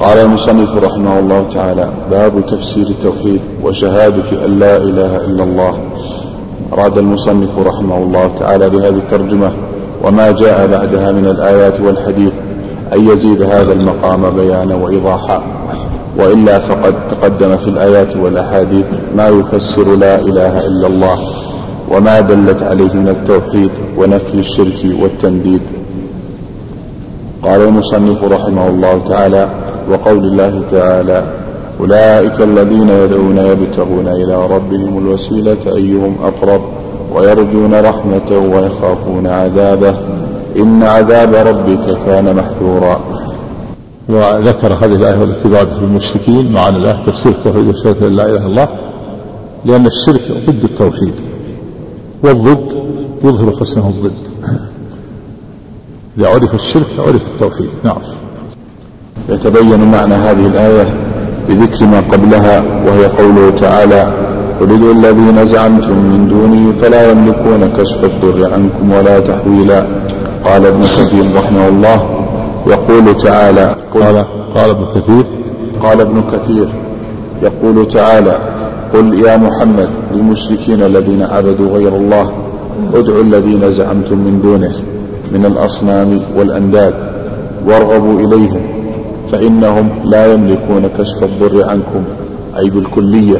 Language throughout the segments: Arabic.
قال المصنف رحمه الله تعالى باب تفسير التوحيد وشهادة أن لا إله إلا الله. أراد المصنف رحمه الله تعالى بهذه الترجمة وما جاء بعدها من الآيات والحديث أن يزيد هذا المقام بيانا وإيضاحا وإلا فقد تقدم في الآيات والأحاديث ما يفسر لا إله إلا الله وما دلت عليه من التوحيد ونفي الشرك والتنديد. قال المصنف رحمه الله تعالى وقول الله تعالى أولئك الذين يدعون يبتغون إلى ربهم الوسيلة أيهم أقرب ويرجون رحمته ويخافون عذابه. إن عذاب ربك كان محذورا. وذكر هذه الآية بعدها في المشركين معنى الآية تفسير التوحيد وشهادة لا إله إلا الله لأن الشرك ضد التوحيد والضد يظهر حسنه الضد. إذا عرف الشرك عرف التوحيد. نعم. يتبين معنى هذه الآية بذكر ما قبلها وهي قوله تعالى قل ادعوا الذين زعمتم من دونه فلا يملكون كشف الضر عنكم ولا تحويلا. قال ابن كثير رحمه الله. يقول تعالى قال قال ابن كثير. قال ابن كثير. يقول تعالى قل يا محمد للمشركين الذين عبدوا غير الله ادعوا الذين زعمتم من دونه من الأصنام والأنداد وارغبوا إليهم فإنهم لا يملكون كشف الضر عنكم أي بالكلية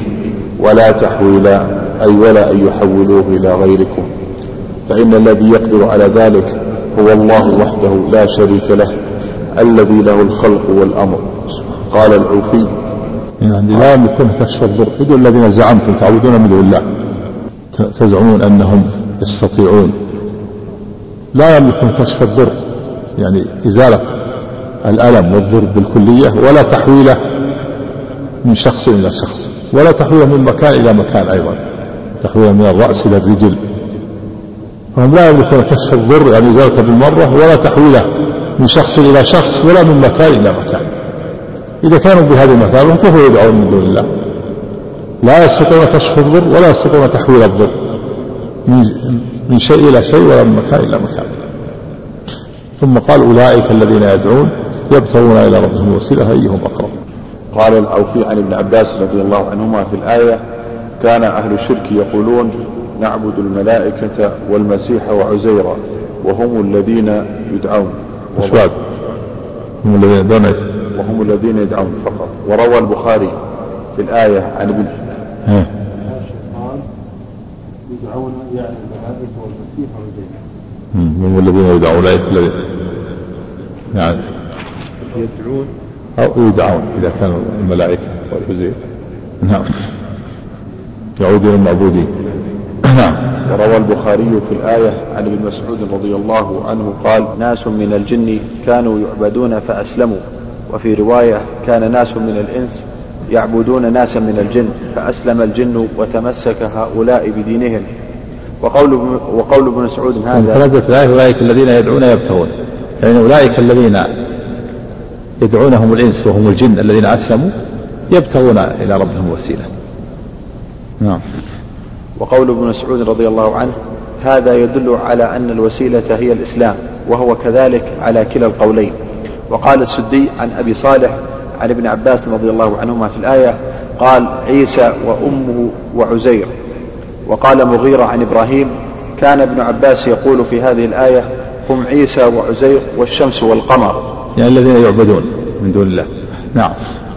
ولا تحويلا أي ولا أن يحولوه إلى غيركم. فإن الذي يقدر على ذلك هو الله وحده لا شريك له الذي له الخلق والأمر. قال العوفي يعني لا يملكون كشف الضر. ادعوا الذين زعمتم تعبدون من دون الله. تزعمون أنهم يستطيعون. لا يملكون كشف الضر. يعني إزالة الألم والضر بالكلية ولا تحويله من شخص إلى شخص ولا تحويله من مكان إلى مكان أيضا تحويله من الرأس إلى الرجل. فهم لا يملكون كشف الضر يعني إزالته بالمرة ولا تحويله من شخص إلى شخص ولا من مكان إلى مكان. إذا كانوا بهذه المثابة كيف يدعون من دون الله. لا يستطيعون كشف الضر ولا يستطيعون تحويل الضر من شيء إلى شيء ولا من مكان إلى مكان. ثم قال أولئك الذين يدعون يبتغون إلى ربهم الوسيلة أيهم أقرب؟ قال العوفي عن ابن عباس رضي الله عنهما في الآية كان أهل الشرك يقولون نعبد الملائكة والمسيح وعزيرا وهم الذين يدعون. بعد؟ هم الذين يدعون إيش؟ وهم الذين يدعون فقط. وروى البخاري في الآية عن ابن يدعون يعني الملائكة والمسيح وعزير هم الذين يدعون يعني يدعون أو يدعون إذا كانوا الملائكة والعزير نعم. يعودون المعبودين. نعم. وروى البخاري في الآية عن ابن مسعود رضي الله عنه قال ناس من الجن كانوا يعبدون فأسلموا. وفي رواية كان ناس من الإنس يعبدون ناسا من الجن فأسلم الجن وتمسك هؤلاء بدينهم. وقول وقول ابن مسعود هذا فنزلت الآية أولئك الذين يدعون يبتغون. يعني أولئك الذين يدعونهم الإنس وهم الجن الذين أسلموا يبتغون إلى ربهم وسيلة. نعم. وقول ابن مسعود رضي الله عنه هذا يدل على أن الوسيلة هي الإسلام وهو كذلك على كلا القولين. وقال السدي عن أبي صالح عن ابن عباس رضي الله عنهما في الآية قال عيسى وأمه وعزير. وقال مغيرة عن إبراهيم كان ابن عباس يقول في هذه الآية هم عيسى وعزير والشمس والقمر. يعني الذين يعبدون من دون الله. نعم.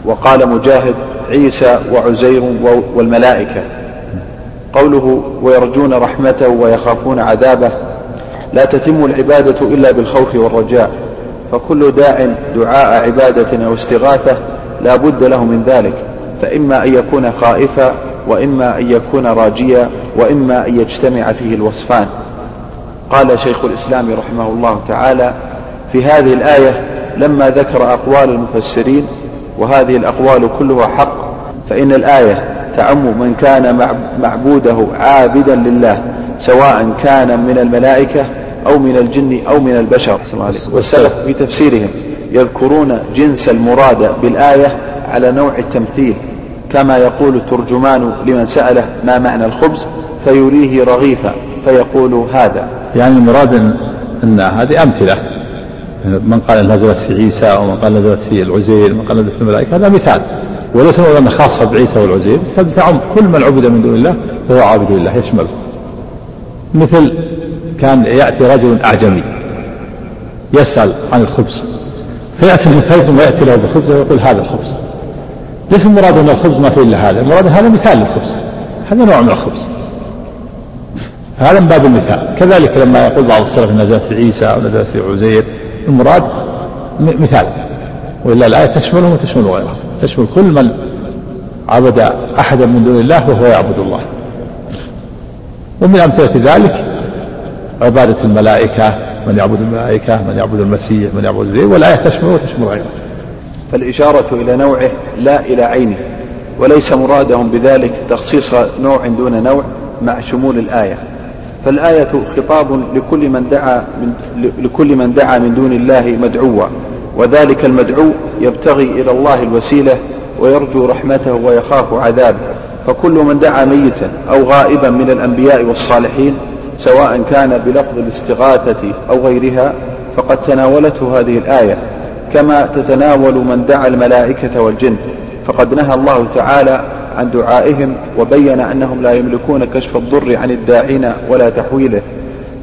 وقال مجاهد عيسى وعزير والملائكة. قوله ويرجون رحمته ويخافون عذابه. لا تتم العبادة إلا بالخوف والرجاء. فكل داع دعاء عبادة أو استغاثة لا بد له من ذلك. فإما أن يكون خائفا وإما أن يكون راجيا وإما أن يجتمع فيه الوصفان. قال شيخ الإسلام رحمه الله تعالى في هذه الآية لما ذكر أقوال المفسرين وهذه الأقوال كلها حق فإن الآية تعم من كان معبوده عابدا لله سواء كان من الملائكة أو من الجن أو من البشر. والسلف في تفسيرهم يذكرون جنس المراد بالآية على نوع التمثيل كما يقول الترجمان لمن سأله ما معنى الخبز فيريه رغيفا فيقول هذا. يعني المراد أن هذه أمثلة. من قال نزلت في عيسى ومن قال نزلت في العزير ومن قال نزلت في الملائكة هذا مثال. وليس أن خاصة بعيسى والعزير تعم كل من عبد من دون الله فهو عابد لله يشمله مثل كان يأتي رجل أعجمي يسأل عن الخبز. فيأتي المترجم ويأتي له بخبز ويقول هذا الخبز. ليس المراد أن الخبز ما فيه إلا هذا المراد هذا مثال للخبز. هذا نوع من الخبز. هذا من باب المثال. كذلك لما يقول بعض السلف نزلت في عيسى أو نزلت في عزير المراد مثال. وإلا الآية تشمله وتشمل غيره. تشمل كل من عبد أحدا من دون الله وهو يعبد الله. ومن أمثلة ذلك عبادة الملائكة من يعبد الملائكة من يعبد المسيح من يعبد الزي والآية تشمل وتشمل غيره. فالإشارة إلى نوعه لا إلى عينه وليس مرادهم بذلك تخصيص نوع دون نوع مع شمول الآية. فالآية خطاب لكل من دعا من لكل من دعا من دون الله مدعوا وذلك المدعو يبتغي إلى الله الوسيلة ويرجو رحمته ويخاف عذابه فكل من دعا ميتا أو غائبا من الأنبياء والصالحين سواء كان بلفظ الاستغاثة أو غيرها فقد تناولته هذه الآية. كما تتناول من دعا الملائكة والجن فقد نهى الله تعالى عن دعائهم وبين أنهم لا يملكون كشف الضر عن الداعين ولا تحويله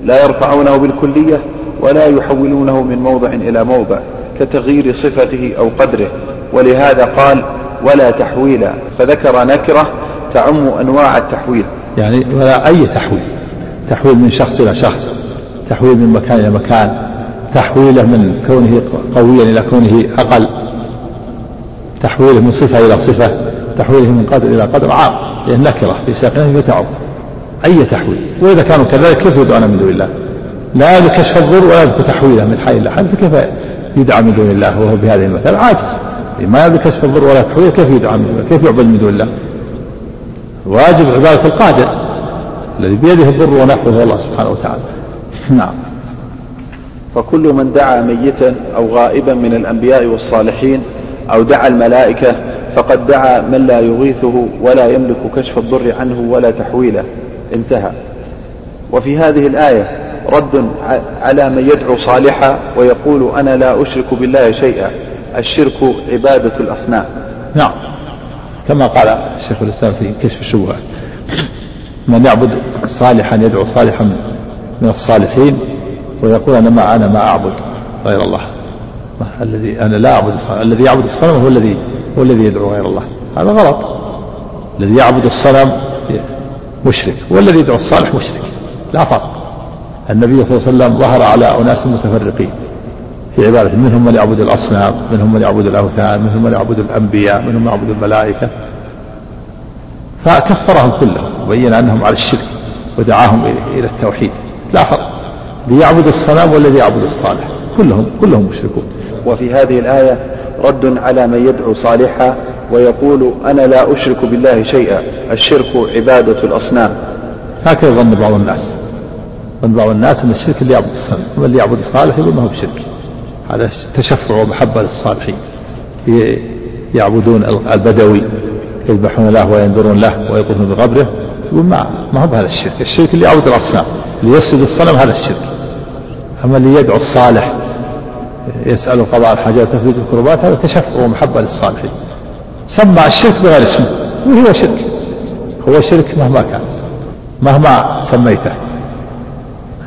لا يرفعونه بالكلية ولا يحولونه من موضع إلى موضع كتغيير صفته أو قدره ولهذا قال ولا تحويلا فذكر نكرة تعم أنواع التحويل. يعني ولا أي تحويل تحويل من شخص إلى شخص تحويل من مكان إلى مكان تحويله من كونه قويا إلى كونه أقل تحويله من صفة إلى صفة. تحويله من قدر إلى قدر عام لأن نكرة في ساقنا يتعب أي تحويل؟ وإذا كانوا كذلك كيف يدعون من دون الله؟ لا يملك كشف الضر ولا يملك تحويله من حي إلى حي فكيف يدعى من دون الله وهو بهذه المثل عاجز. ما يملك كشف الضر ولا تحويله كيف يدعى من دون الله كيف يعبد من دون الله؟ واجب عبادة القادر الذي بيده الضر ونحوه الله سبحانه وتعالى. نعم. فكل من دعا ميتا أو غائبا من الأنبياء والصالحين أو دعا الملائكة فقد دعا من لا يغيثه ولا يملك كشف الضر عنه ولا تحويله. انتهى. وفي هذه الآية رد على من يدعو صالحا ويقول أنا لا أشرك بالله شيئا. الشرك عبادة الأصنام. نعم. كما قال الشيخ الإسلام في كشف الشبهات. من يعبد صالحا يدعو صالحا من الصالحين ويقول أنا ما أنا ما أعبد غير الله. الذي أنا لا أعبد الذي يعبد الصنم هو الذي هو الذي يدعو غير الله. هذا غلط. الذي يعبد الصنم مشرك والذي يدعو الصالح مشرك. لا فرق. النبي صلى الله عليه وسلم ظهر على أناس متفرقين في عبادته منهم من يعبد الأصنام منهم من يعبد الأوثان منهم من يعبد الأنبياء منهم من يعبد الملائكة. فكفرهم كلهم وبين أنهم على الشرك ودعاهم إلى التوحيد. لا فرق. ليعبد الصنم والذي يعبد الصالح كلهم كلهم مشركون. وفي هذه الآية رد على من يدعو صالحا ويقول أنا لا أشرك بالله شيئا الشرك عبادة الأصنام. هكذا ظن بعض الناس. ظن بعض الناس أن الشرك اللي يعبد الصنم واللي يعبد الصالح يقول ما هو بشرك. هذا تشفع ومحبة للصالحين. يعبدون البدوي يذبحون له وينذرون له ويطوفون بقبره يقول ما ما هو بهذا الشرك. الشرك اللي يعبد الأصنام اللي يسجد الصنم هذا الشرك. أما اللي يدعو الصالح يسأل قضاء الحاجات وتفريج الكربات هذا تشفع ومحبة للصالحين. سمى الشرك بغير اسمه. وهو شرك؟ هو شرك مهما كان مهما سميته.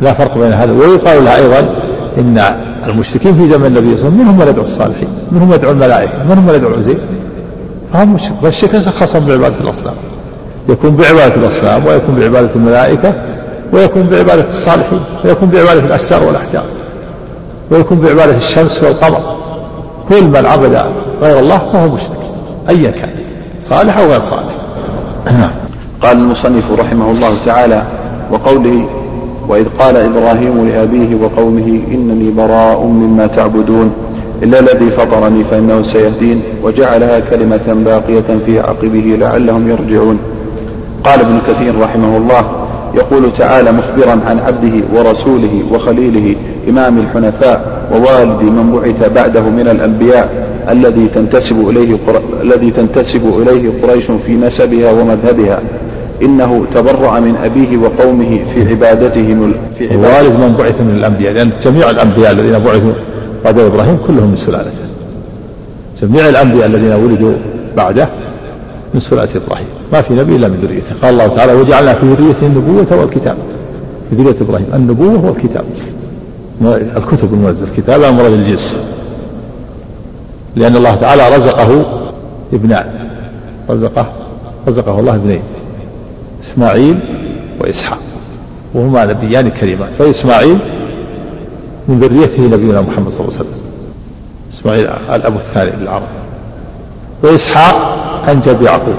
لا فرق بين هذا. ويقال له أيضا إن المشركين في زمن النبي صلى الله عليه وسلم منهم من يدعو الصالحين منهم يدعو الملائكة منهم من يدعو العزيز فهم مشرك. والشرك ليس خاصا بعبادة الأصنام. يكون بعبادة الأصنام ويكون بعبادة الملائكة ويكون بعبادة الصالحين ويكون بعبادة الأشجار والأحجار. ويكون بعبادة الشمس والقمر. كل من عبد غير الله فهو مشرك أيا كان صالح أو غير صالح. قال المصنف رحمه الله تعالى وقوله وإذ قال إبراهيم لأبيه وقومه إنني براء مما تعبدون إلا الذي فطرني فإنه سيهدين وجعلها كلمة باقية في عقبه لعلهم يرجعون. قال ابن كثير رحمه الله يقول تعالى مخبرا عن عبده ورسوله وخليله إمام الحنفاء ووالد من بعث بعده من الأنبياء الذي تنتسب إليه. الذي تنتسب إليه قريش في نسبها ومذهبها. إنه تبرأ من أبيه وقومه في عبادتهم في عبادته والد من بعث من الأنبياء لأن جميع الأنبياء الذين بعثوا بعد إبراهيم كلهم من سلالته جميع الأنبياء الذين ولدوا بعده من سلالة إبراهيم. ما في نبي إلا من ذريته. قال الله تعالى وجعلنا في ذريته النبوة والكتاب. في ذرية إبراهيم. النبوة والكتاب. الكتب المنزل كتاب مراد الجنس لأن الله تعالى رزقه ابنان رزقه رزقه الله ابنين إسماعيل وإسحاق وهما نبيان كريمان فإسماعيل من ذريته نبينا محمد صلى الله عليه وسلم إسماعيل الأب الثاني للعرب وإسحاق أنجب يعقوب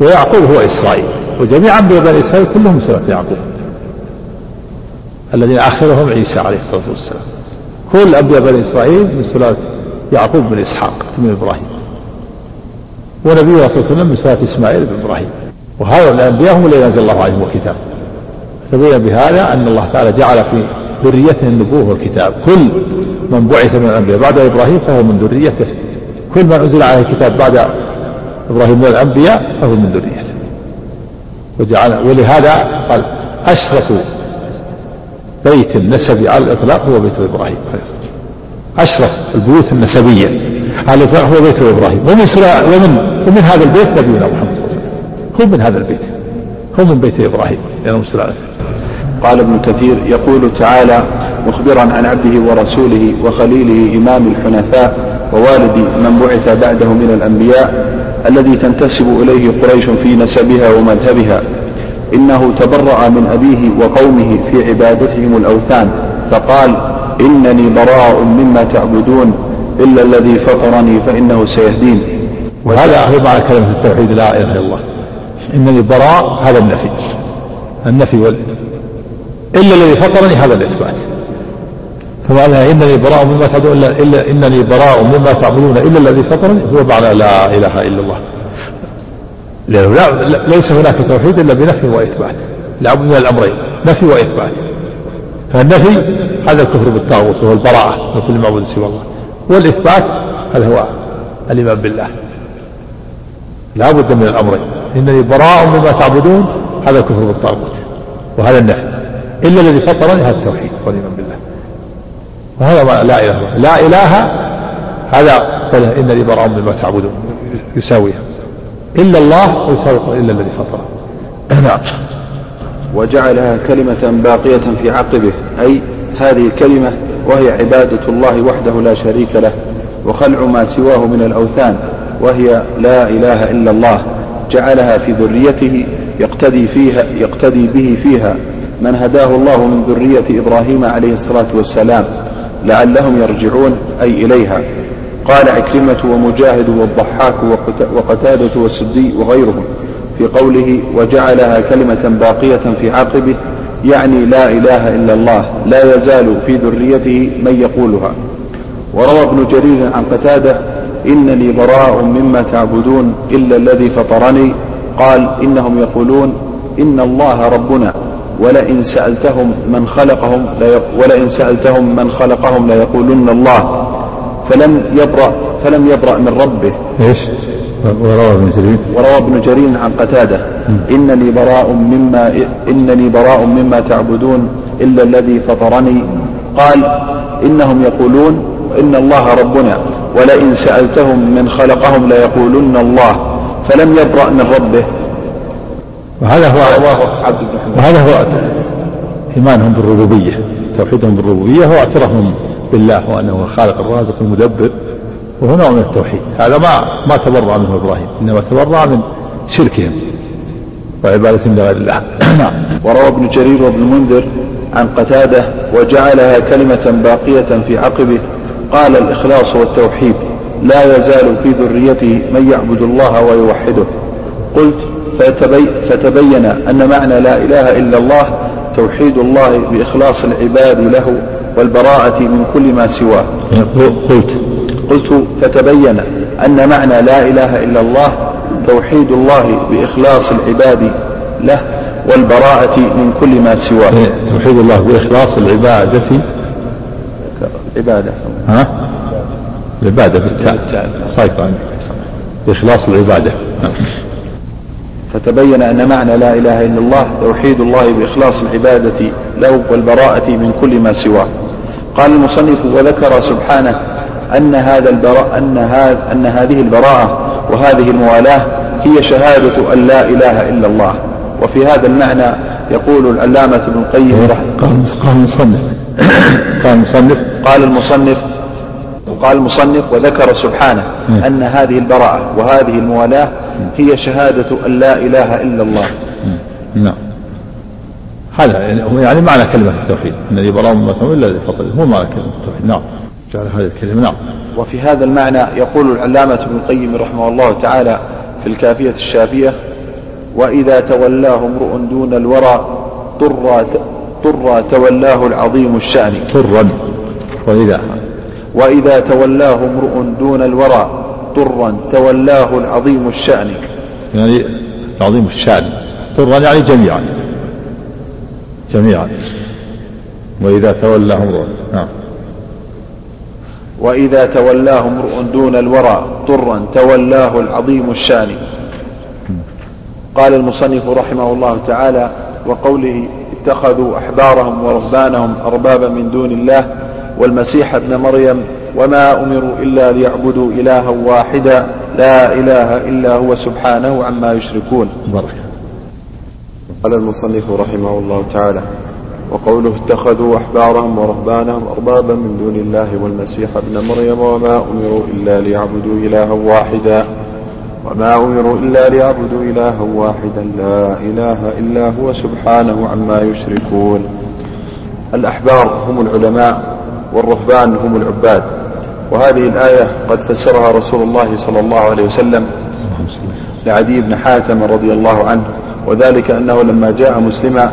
ويعقوب هو إسرائيل وجميع أنبياء بني إسرائيل كلهم سلة يعقوب. الذين آخرهم عيسى عليه الصلاة والسلام. كل أنبياء بني إسرائيل من سلالة يعقوب بن إسحاق من إبراهيم. ونبينا صلى الله عليه وسلم من سلالة إسماعيل بن إبراهيم. وهؤلاء الأنبياء هم الذين أنزل الله عليهم الكتاب. تبين بهذا أن الله تعالى جعل في ذريته النبوة والكتاب. كل من بعث من الأنبياء بعد إبراهيم فهو من ذريته. كل من أنزل عليه الكتاب بعد إبراهيم من الأنبياء فهو من ذريته. وجعل ولهذا قال أشرف بيت نسبي على الإطلاق هو بيت إبراهيم أشرف البيوت النسبية. على الإطلاق هو بيت إبراهيم. ومن ومن ومن هذا البيت نبينا محمد صلى الله عليه وسلم. هو من هذا البيت. هو من بيت إبراهيم. لأنه سلالته قال ابن كثير يقول تعالى مخبرا عن عبده ورسوله وخليله إمام الحنفاء ووالد من بعث بعده من الأنبياء الذي تنتسب إليه قريش في نسبها ومذهبها. إنه تبرأ من أبيه وقومه في عبادتهم الأوثان فقال إنني براء مما تعبدون إلا الذي فطرني فإنه سيهدين. وهذا هو معنى كلمة التوحيد لا إله إلا الله. إنني براء هذا النفي. النفي وال إلا الذي فطرني هذا الإثبات. فمعنى إنني براء مما تعبدون إلا, إلا إنني براء مما تعبدون إلا الذي فطرني هو معنى لا إله إلا الله. لأنه لا ليس هناك توحيد إلا بنفي وإثبات. لابد من الأمرين نفي وإثبات. فالنفي هذا الكفر بالطاغوت وهو البراءة من كل معبود سوى الله. والإثبات هذا هو الإيمان بالله. لا بد من الأمرين. إنني براء مما تعبدون هذا الكفر بالطاغوت وهذا النفي. إلا الذي فطرني هذا التوحيد والإيمان بالله. وهذا ما لا إله لا إله هذا إنني براء مما تعبدون يساويها. إلا الله ويساوي إلا الذي فطره. نعم. وجعلها كلمة باقية في عقبه أي هذه الكلمة وهي عبادة الله وحده لا شريك له وخلع ما سواه من الأوثان وهي لا إله إلا الله جعلها في ذريته يقتدي فيها يقتدي به فيها من هداه الله من ذرية إبراهيم عليه الصلاة والسلام لعلهم يرجعون أي إليها. قال عكرمة ومجاهد والضحاك وقتادة والسدي وغيرهم في قوله وجعلها كلمة باقية في عقبه يعني لا إله إلا الله لا يزال في ذريته من يقولها. وروى ابن جرير عن قتادة إنني براء مما تعبدون إلا الذي فطرني قال إنهم يقولون إن الله ربنا ولئن سألتهم من خلقهم ولئن سألتهم من خلقهم ليقولن الله. فلم يبرأ فلم يبرأ من ربه. إيش؟ وروى ابن جرير. وروى ابن جرير عن قتادة. إنني براء مما إنني براء مما تعبدون إلا الذي فطرني. قال إنهم يقولون إن الله ربنا ولئن سألتهم من خلقهم ليقولن الله فلم يبرأ من ربه. وهذا هو وهذا هو إيمانهم بالربوبية توحيدهم بالربوبية هو بالله وأنه الخالق الرازق المدبر وهو نوع من التوحيد. هذا ما ما تبرأ منه إبراهيم إنما تبرأ من شركهم وعبادة لغير الله. نعم. وروى ابن جرير وابن المنذر عن قتادة وجعلها كلمة باقية في عقبه قال الإخلاص والتوحيد لا يزال في ذريته من يعبد الله ويوحده. قلت فتبي فتبين أن معنى لا إله إلا الله توحيد الله بإخلاص العباد له والبراءة من كل ما سواه. قلت. قلت فتبين أن معنى لا إله إلا الله توحيد الله بإخلاص العباد له والبراءة من كل ما سواه. إيه، توحيد الله بإخلاص العبادة. عبادة. ها؟ العبادة بالتاء. صايفة عندك بإخلاص العبادة. فتبين أن معنى لا إله إلا الله توحيد الله بإخلاص العبادة له والبراءة من كل ما سواه. قال المصنف وذكر سبحانه أن هذا البراء أن, هذا أن هذه البراءة وهذه الموالاة هي شهادة أن لا إله إلا الله. وفي هذا المعنى يقول العلامة ابن القيم قال قال المصنف. قال المصنف. قال المصنف قال المصنف وذكر سبحانه أن هذه البراءة وهذه الموالاة هي شهادة أن لا إله إلا الله. نعم. هذا يعني هو يعني معنى كلمة التوحيد. الذي براء مما إلا الذي فضله هو معنى كلمة التوحيد. نعم. جعل هذه الكلمة. نعم. وفي هذا المعنى يقول العلامة ابن القيم رحمه الله تعالى في الكافية الشافية وإذا تولاه امرؤ دون الورى طر طر تولاه العظيم الشأن. طرا وإذا؟ وإذا تولاه امرؤ دون الورى طرا تولاه العظيم الشأن. يعني عظيم الشأن. طرا يعني جميعا. جميعا. وإذا تولاه امرؤ نعم. وإذا تولاه امرؤ دون الورى طرا تولاه العظيم الشان. قال المصنف رحمه الله تعالى وقوله اتخذوا أحبارهم ورهبانهم أربابا من دون الله والمسيح ابن مريم وما أمروا إلا ليعبدوا إلها واحدا لا إله إلا هو سبحانه عما يشركون. بركة قال المصنف رحمه الله تعالى وقوله اتخذوا أحبارهم ورهبانهم أربابا من دون الله والمسيح ابن مريم وما أمروا إلا ليعبدوا إلها واحدا وما أمروا إلا ليعبدوا إلها واحدا لا إله إلا هو سبحانه عما يشركون. الأحبار هم العلماء والرهبان هم العباد وهذه الآية قد فسرها رسول الله صلى الله عليه وسلم لعدي بن حاتم رضي الله عنه وذلك أنه لما جاء مسلما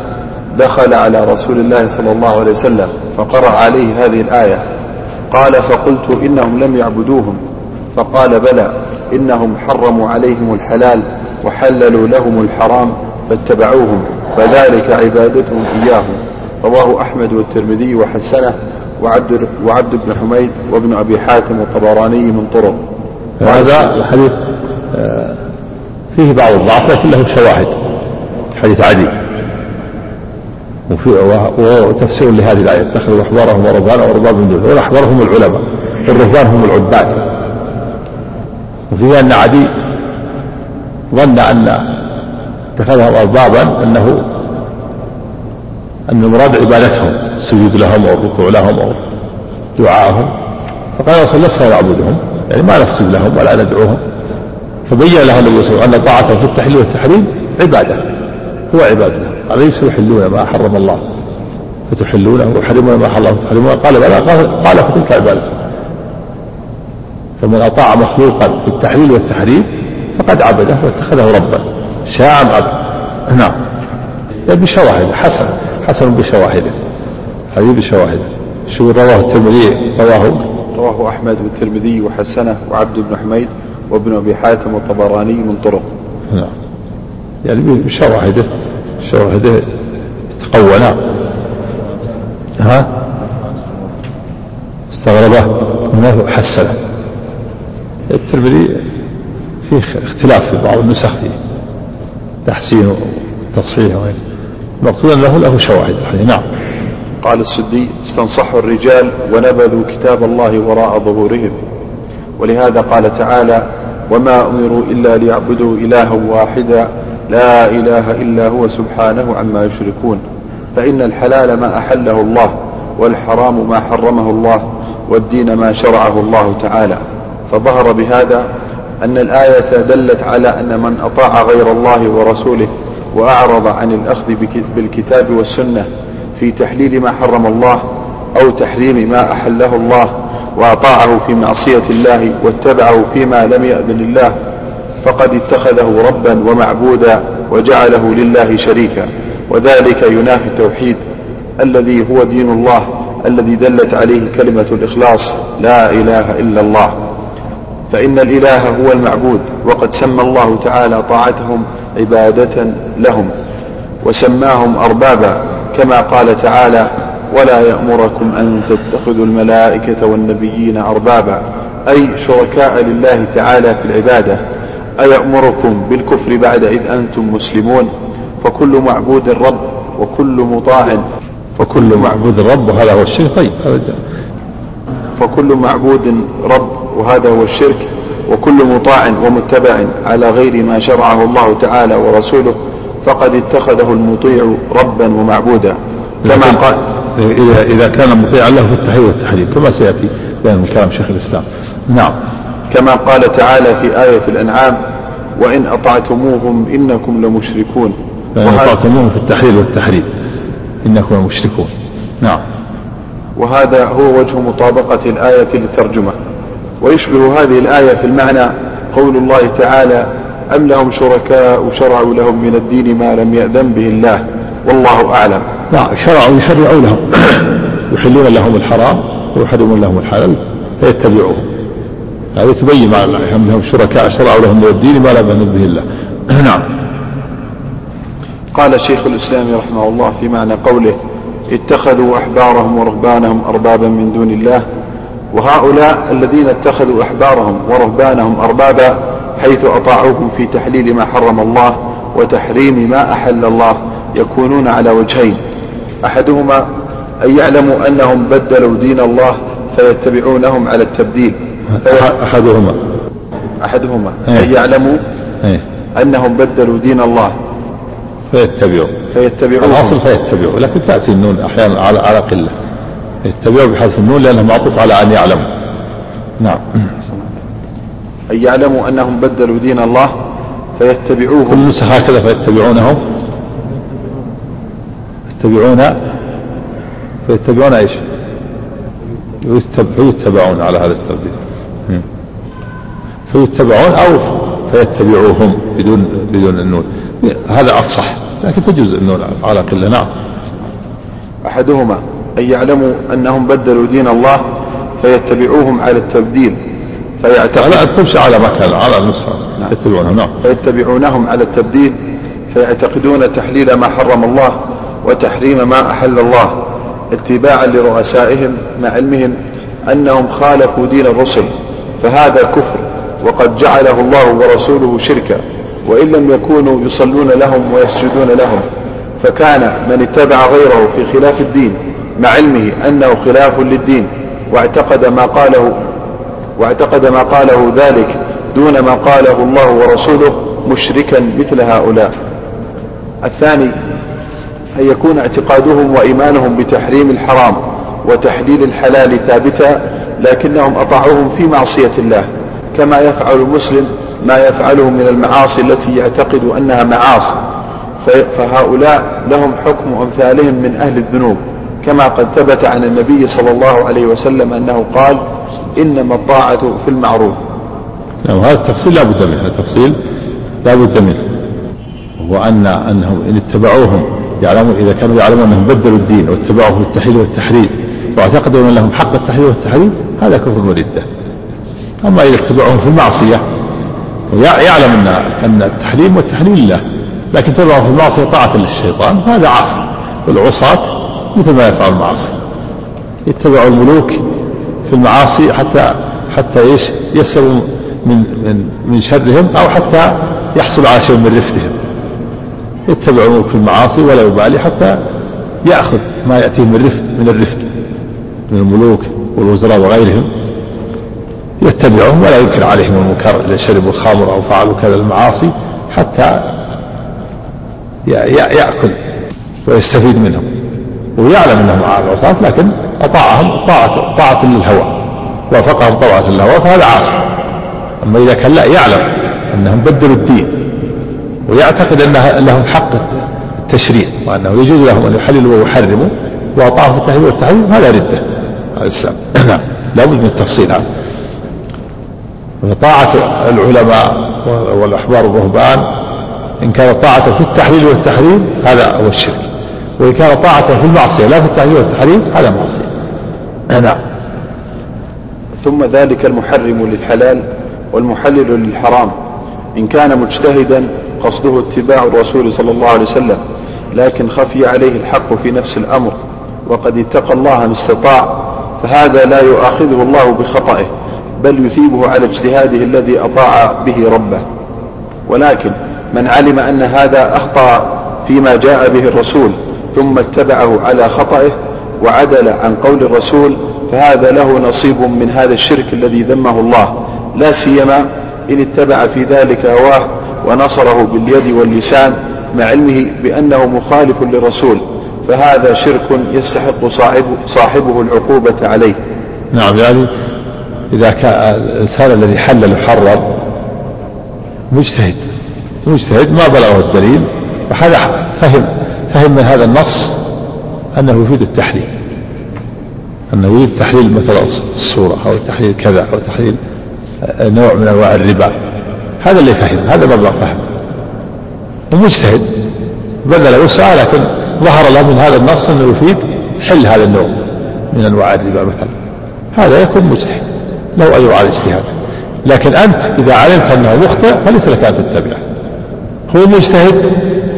دخل على رسول الله صلى الله عليه وسلم فقرأ عليه هذه الآية. قال فقلت إنهم لم يعبدوهم. فقال بلى إنهم حرموا عليهم الحلال وحللوا لهم الحرام فاتبعوهم فذلك عبادتهم إياهم. رواه أحمد والترمذي وحسنه وعبد, وعبد بن حميد وابن أبي حاتم الطبراني من طرق. هذا الحديث آه، فيه بعض الضعف لكن له شواهد. حديث عدي. وتفسير لهذه الآية. اتخذوا أحبارهم ورهبانا وأرباب من دونه والأحبار هم العلماء. والرهبان هم العباد. وفيه أن عدي ظن أن اتخذهم أربابا أنه أن المراد عبادتهم. السجود لهم أو الركوع لهم أو دعائهم فقال رسول الله لسنا نعبدهم يعني ما نسجد لهم ولا ندعوهم فبين له النبي صلى الله عليه وسلم أن طاعته في التحليل والتحريم عبادة. هو عبادة. أليسوا يحلون ما حرم الله. فتحلونه ويحرمون ما حرم الله. تحرمونه قال بلى. قال, فتلك عبادته فمن أطاع مخلوقا بالتحليل والتحريم فقد عبده واتخذه ربا. شاء أم أبى نعم بشواهد حسن. حسن بشواهده حديث بشواهده شو رواه الترمذي؟ رواه. رواه أحمد والترمذي وحسنه وعبد بن حميد وابن أبي حاتم والطبراني من طرق. نعم. يعني بشواهده شواهده تقولا ها؟ استغربه انه حسنه. الترمذي فيه اختلاف في بعض النسخ في تحسين وتصحيح المقصود أنه له شواهد نعم. قال السدي استنصحوا الرجال ونبذوا كتاب الله وراء ظهورهم. ولهذا قال تعالى وما أمروا إلا ليعبدوا إلها واحدا لا إله إلا هو سبحانه عما يشركون فإن الحلال ما أحله الله والحرام ما حرمه الله والدين ما شرعه الله تعالى. فظهر بهذا أن الآية دلت على أن من أطاع غير الله ورسوله وأعرض عن الأخذ بالكتاب والسنة في تحليل ما حرم الله أو تحريم ما أحله الله وأطاعه في معصية الله واتبعه فيما لم يأذن الله فقد اتخذه ربا ومعبودا وجعله لله شريكا. وذلك ينافي التوحيد الذي هو دين الله الذي دلت عليه كلمة الإخلاص لا إله إلا الله. فإن الإله هو المعبود وقد سمى الله تعالى طاعتهم عبادة لهم وسماهم أربابا كما قال تعالى ولا يأمركم أن تتخذوا الملائكة والنبيين أربابا. أي شركاء لله تعالى في العبادة. أيأمركم بالكفر بعد إذ أنتم مسلمون؟ فكل معبود رب وكل مطاع. فكل معبود رب وهذا هو الشيء طيب هذا فكل معبود رب وهذا هو الشرك. وكل مطاع ومتبع على غير ما شرعه الله تعالى ورسوله فقد اتخذه المطيع ربا ومعبودا. كما قال إذا إذا كان مطيعا له في التحريم والتحريم كما سيأتي بيان من كلام شيخ الإسلام. نعم. كما قال تعالى في آية الأنعام وإن أطعتموهم إنكم لمشركون. وإن أطعتموهم في التحليل والتحريم إنكم لمشركون. نعم. وهذا هو وجه مطابقة الآية للترجمة. ويشبه هذه الآية في المعنى قول الله تعالى أم لهم شركاء شرعوا لهم من الدين ما لم يأذن به الله. والله أعلم. نعم شرعوا يشرعوا لهم. يحلون لهم الحرام ويحرمون لهم الحلال فيتبعوه. هذا تبين لهم شركاء شرعوا لهم من الدين ما لم يأذن به الله نعم. قال شيخ الإسلام رحمه الله في معنى قوله اتخذوا أحبارهم ورهبانهم أربابا من دون الله وهؤلاء الذين اتخذوا أحبارهم ورهبانهم أربابا حيث أطاعوهم في تحليل ما حرم الله وتحريم ما أحل الله يكونون على وجهين. أحدهما أن يعلموا أنهم بدلوا دين الله فيتبعونهم على التبديل. أحدهما. أحدهما. أن إيه. يعلموا إيه. أنهم بدلوا دين الله. فيتبعوا. فيتبعوا الأصل فيتبعوا لكن تأتي النون أحيانا على على قلة. يتبعوا بحذف النون لأنه معطوف على أن يعلموا. نعم. أن يعلموا أنهم بدلوا دين الله فيتبعوه كل نسخ هكذا فيتبعونهم. يتبعون فيتبعون إيش؟ فيتبعون على هذا التبديل فيتبعون أو فيتبعوهم بدون بدون النون هذا أفصح لكن تجوز النون على قله نعم. أحدهما أن يعلموا أنهم بدلوا دين الله فيتبعوهم على التبديل فيعتقد لا تمشي على مكان على النسخه نعم. يتبعونهم نعم. فيتبعونهم على التبديل فيعتقدون تحليل ما حرم الله وتحريم ما أحل الله اتباعا لرؤسائهم مع علمهم أنهم خالفوا دين الرسل فهذا كفر. وقد جعله الله ورسوله شركا وإن لم يكونوا يصلون لهم ويسجدون لهم فكان من اتبع غيره في خلاف الدين مع علمه أنه خلاف للدين واعتقد ما قاله واعتقد ما قاله ذلك دون ما قاله الله ورسوله مشركا مثل هؤلاء. الثاني أن يكون اعتقادهم وإيمانهم بتحريم الحرام وتحليل الحلال ثابتا لكنهم أطاعوهم في معصية الله. كما يفعل المسلم ما يفعله من المعاصي التي يعتقد أنها معاصي. فهؤلاء لهم حكم أمثالهم من أهل الذنوب كما قد ثبت عن النبي صلى الله عليه وسلم أنه قال إنما الطاعة في المعروف. نعم هذا التفصيل لا بد منه التفصيل لا بد منه. وأن أنهم إن اتبعوهم يعلمون إذا كانوا يعلمون أنهم بدلوا الدين واتبعوه التحليل والتحريم واعتقدوا أن لهم حق التحليل والتحريم هذا كفر وردة. أما إذا اتبعوهم في المعصية ويعلم أن أن التحريم والتحليل لله لكن اتبعوا في المعصية طاعة للشيطان هذا عاصي. والعصاة مثل ما يفعل المعاصي. يتبعوا الملوك في المعاصي حتى حتى إيش؟ يسلموا من من من شرهم أو حتى يحصل على شيء من رفتهم يتبع الملك في المعاصي ولا يبالي حتى يأخذ ما يأتيه من رفد من الرفد من الملوك والوزراء وغيرهم. يتبعهم ولا ينكر عليهم المنكر إذا شربوا الخمر أو فعلوا كذا المعاصي حتى يأكل ويستفيد منهم ويعلم أنهم عصاة لكن أطاعهم طاعة طاعة للهوى وافقهم طاعة للهوى فهذا عاصي. أما إذا كان لا يعلم أنهم بدلوا الدين ويعتقد أن لهم حق التشريع وأنه يجوز لهم أن يحللوا ويحرموا وأطاعوا في التحليل والتحريم هذا ردة على الإسلام. نعم. لابد من التفصيل هذا. فطاعة العلماء والأحبار والرهبان إن كان طاعة في التحليل والتحريم هذا هو الشرك. وإن كان طاعة في المعصية لا في التحليل والتحريم هذا معصية. نعم. ثم ذلك المحرم للحلال والمحلل للحرام. إن كان مجتهدا قصده اتباع الرسول صلى الله عليه وسلم لكن خفي عليه الحق في نفس الأمر وقد اتقى الله ما استطاع فهذا لا يؤاخذه الله بخطئه. بل يثيبه على اجتهاده الذي أطاع به ربه. ولكن من علم أن هذا أخطأ فيما جاء به الرسول ثم اتبعه على خطئه وعدل عن قول الرسول فهذا له نصيب من هذا الشرك الذي ذمه الله. لا سيما إن اتبع في ذلك هواه ونصره باليد واللسان مع علمه بأنه مخالف للرسول. فهذا شرك يستحق صاحبه, صاحبه العقوبة عليه. نعم يعني إذا كان الإنسان الذي حلل وحرر مجتهد مجتهد ما بلغه الدليل وهذا فهم فهم من هذا النص أنه يفيد التحليل أنه يريد تحليل مثلا الصورة أو تحليل كذا أو تحليل نوع من أنواع الربا. هذا اللي فهم هذا مبلغ فهم. ومجتهد بذل وسعى لكن ظهر له من هذا النص أنه يفيد حل هذا النوع من أنواع الربا مثلا. هذا يكون مجتهد. له أجر على الاجتهاد. لكن أنت إذا علمت أنه مخطئ فليس لك أن تتبعه هو مجتهد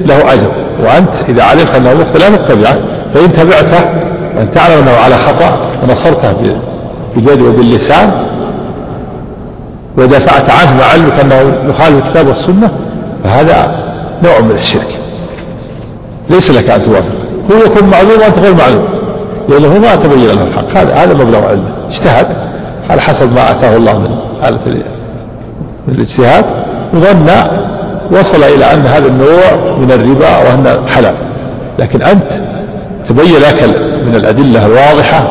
له أجر. وأنت إذا علمت أنه مخطئ لا تتبعه. فإن تبعته وأن تعلم أنه على خطأ ونصرته باليد وباللسان ودافعت عنه مع علمك أنه يخالف الكتاب والسنة فهذا نوع من الشرك. ليس لك أن توافق. هو يكون معلوم وأنت غير معلوم. لأنه ما تبين له الحق. هذا هذا مبلغ علمه اجتهد. على حسب ما أتاه الله من من الاجتهاد وظن وصل إلى أن هذا النوع من الربا وأنه حلال. لكن أنت تبين لك من الأدلة الواضحة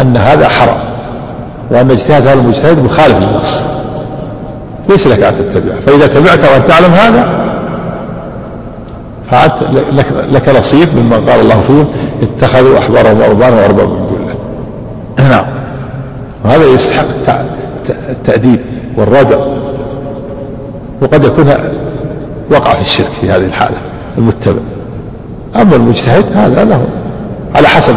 أن هذا حرام وأن اجتهاد هذا المجتهد مخالف للنص. ليس لك أن تتبعه. فإذا تبعته وأنت تعلم هذا فأنت لك, لك نصيب مما قال الله فيهم اتخذوا أحبارهم وأربانهم وأربابا من دون الله. نعم. وهذا يستحق التأديب والردع وقد يكون وقع في الشرك في هذه الحالة المتبع. أما المجتهد هذا له على حسب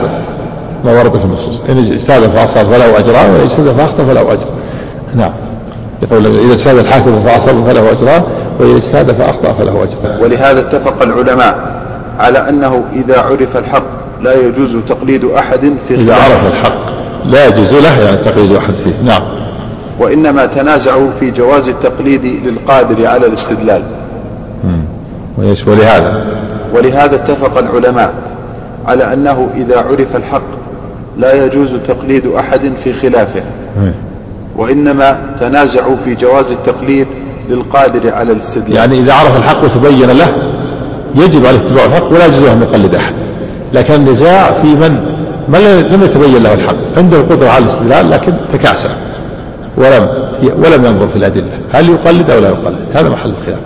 ما ورد في النصوص. إن اجتهد فأصاب فله أجران وإن اجتهد فأخطأ فله أجر. نعم. يقول إذا اجتهد الحاكم فأصاب فله أجران وإن اجتهد فأخطأ فله أجر. ولهذا اتفق العلماء على أنه إذا عرف الحق لا يجوز تقليد أحد في إذا عرف الحق. لا يجوز له يعني تقليد أحد فيه. نعم. وإنما تنازعوا في جواز التقليد للقادر على الاستدلال. ويش ولهذا. ولهذا اتفق العلماء على أنه إذا عرف الحق لا يجوز تقليد أحد في خلافه. وإنما تنازعوا في جواز التقليد للقادر على الاستدلال. يعني إذا عرف الحق وتبين له يجب عليه اتباع الحق ولا يجوز له أن يقلد أحد. لكن النزاع في من؟ من لم يتبين له الحق. عنده القدرة على الاستدلال لكن تكاسل. ولم ولم ينظر في الأدلة. هل يقلد أو لا يقلد؟ هذا محل الخلاف.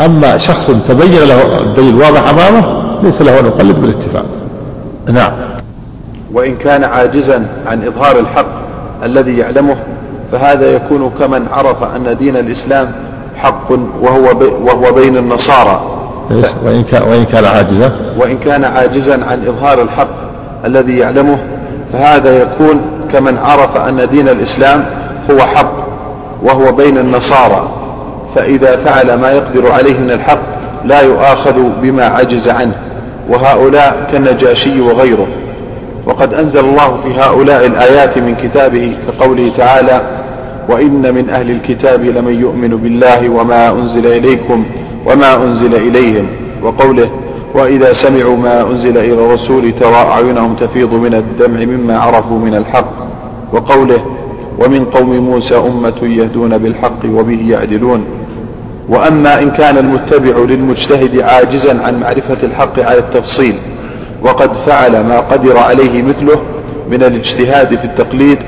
أما شخص تبين له الدليل واضح أمامه ليس له أن يقلد بالاتفاق. نعم. وإن كان عاجزا عن إظهار الحق الذي يعلمه فهذا يكون كمن عرف أن دين الإسلام حق وهو بي وهو بين النصارى. وإن كان وإن كان عاجزا؟ وإن كان عاجزا عن إظهار الحق الذي يعلمه فهذا يكون كمن عرف أن دين الإسلام هو حق وهو بين النصارى. فإذا فعل ما يقدر عليه من الحق لا يؤاخذ بما عجز عنه وهؤلاء كالنجاشي وغيره. وقد أنزل الله في هؤلاء الآيات من كتابه كقوله تعالى وإن من أهل الكتاب لمن يؤمن بالله وما أنزل إليكم وما أنزل إليهم وقوله وإذا سمعوا ما أنزل إلى الرسول ترى أعينهم تفيض من الدمع مما عرفوا من الحق وقوله ومن قوم موسى أمة يهدون بالحق وبه يعدلون. وأما إن كان المتبع للمجتهد عاجزا عن معرفة الحق على التفصيل وقد فعل ما قدر عليه مثله من الاجتهاد في التقليد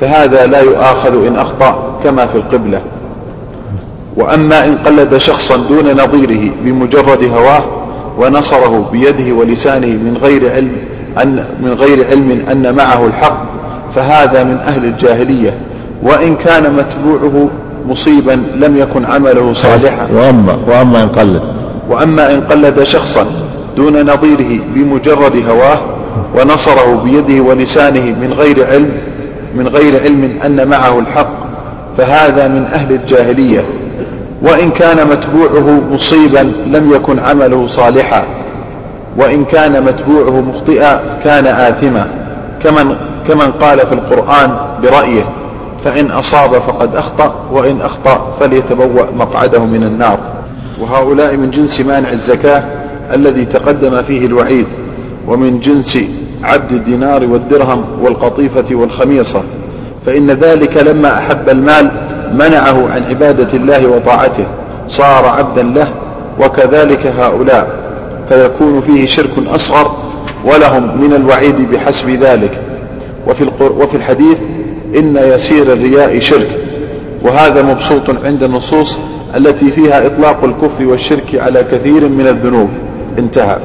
فهذا لا يؤاخذ إن أخطأ كما في القبلة. وأما إن قلد شخصا دون نظيره بمجرد هواه ونصره بيده ولسانه من غير علم أن من غير علم أن معه الحق فهذا من أهل الجاهلية. وإن كان متبوعه مصيبا لم يكن عمله صالحا. وأما وأما إن قلد. وأما إن قلد شخصا دون نظيره بمجرد هواه ونصره بيده ولسانه من غير علم من غير علم أن معه الحق فهذا من أهل الجاهلية. وإن كان متبوعه مصيبا لم يكن عمله صالحا. وإن كان متبوعه مخطئا كان آثما. كمن, كمن قال في القرآن برأيه فإن أصاب فقد أخطأ وإن أخطأ فليتبوأ مقعده من النار. وهؤلاء من جنس مانع الزكاة الذي تقدم فيه الوعيد ومن جنس عبد الدينار والدرهم والقطيفة والخميصة. فإن ذلك لما أحب المال منعه عن عبادة الله وطاعته صار عبدا له وكذلك هؤلاء. فيكون فيه شرك أصغر ولهم من الوعيد بحسب ذلك. وفي, وفي الحديث إن يسير الرياء شرك. وهذا مبسوط عند النصوص التي فيها إطلاق الكفر والشرك على كثير من الذنوب. انتهى.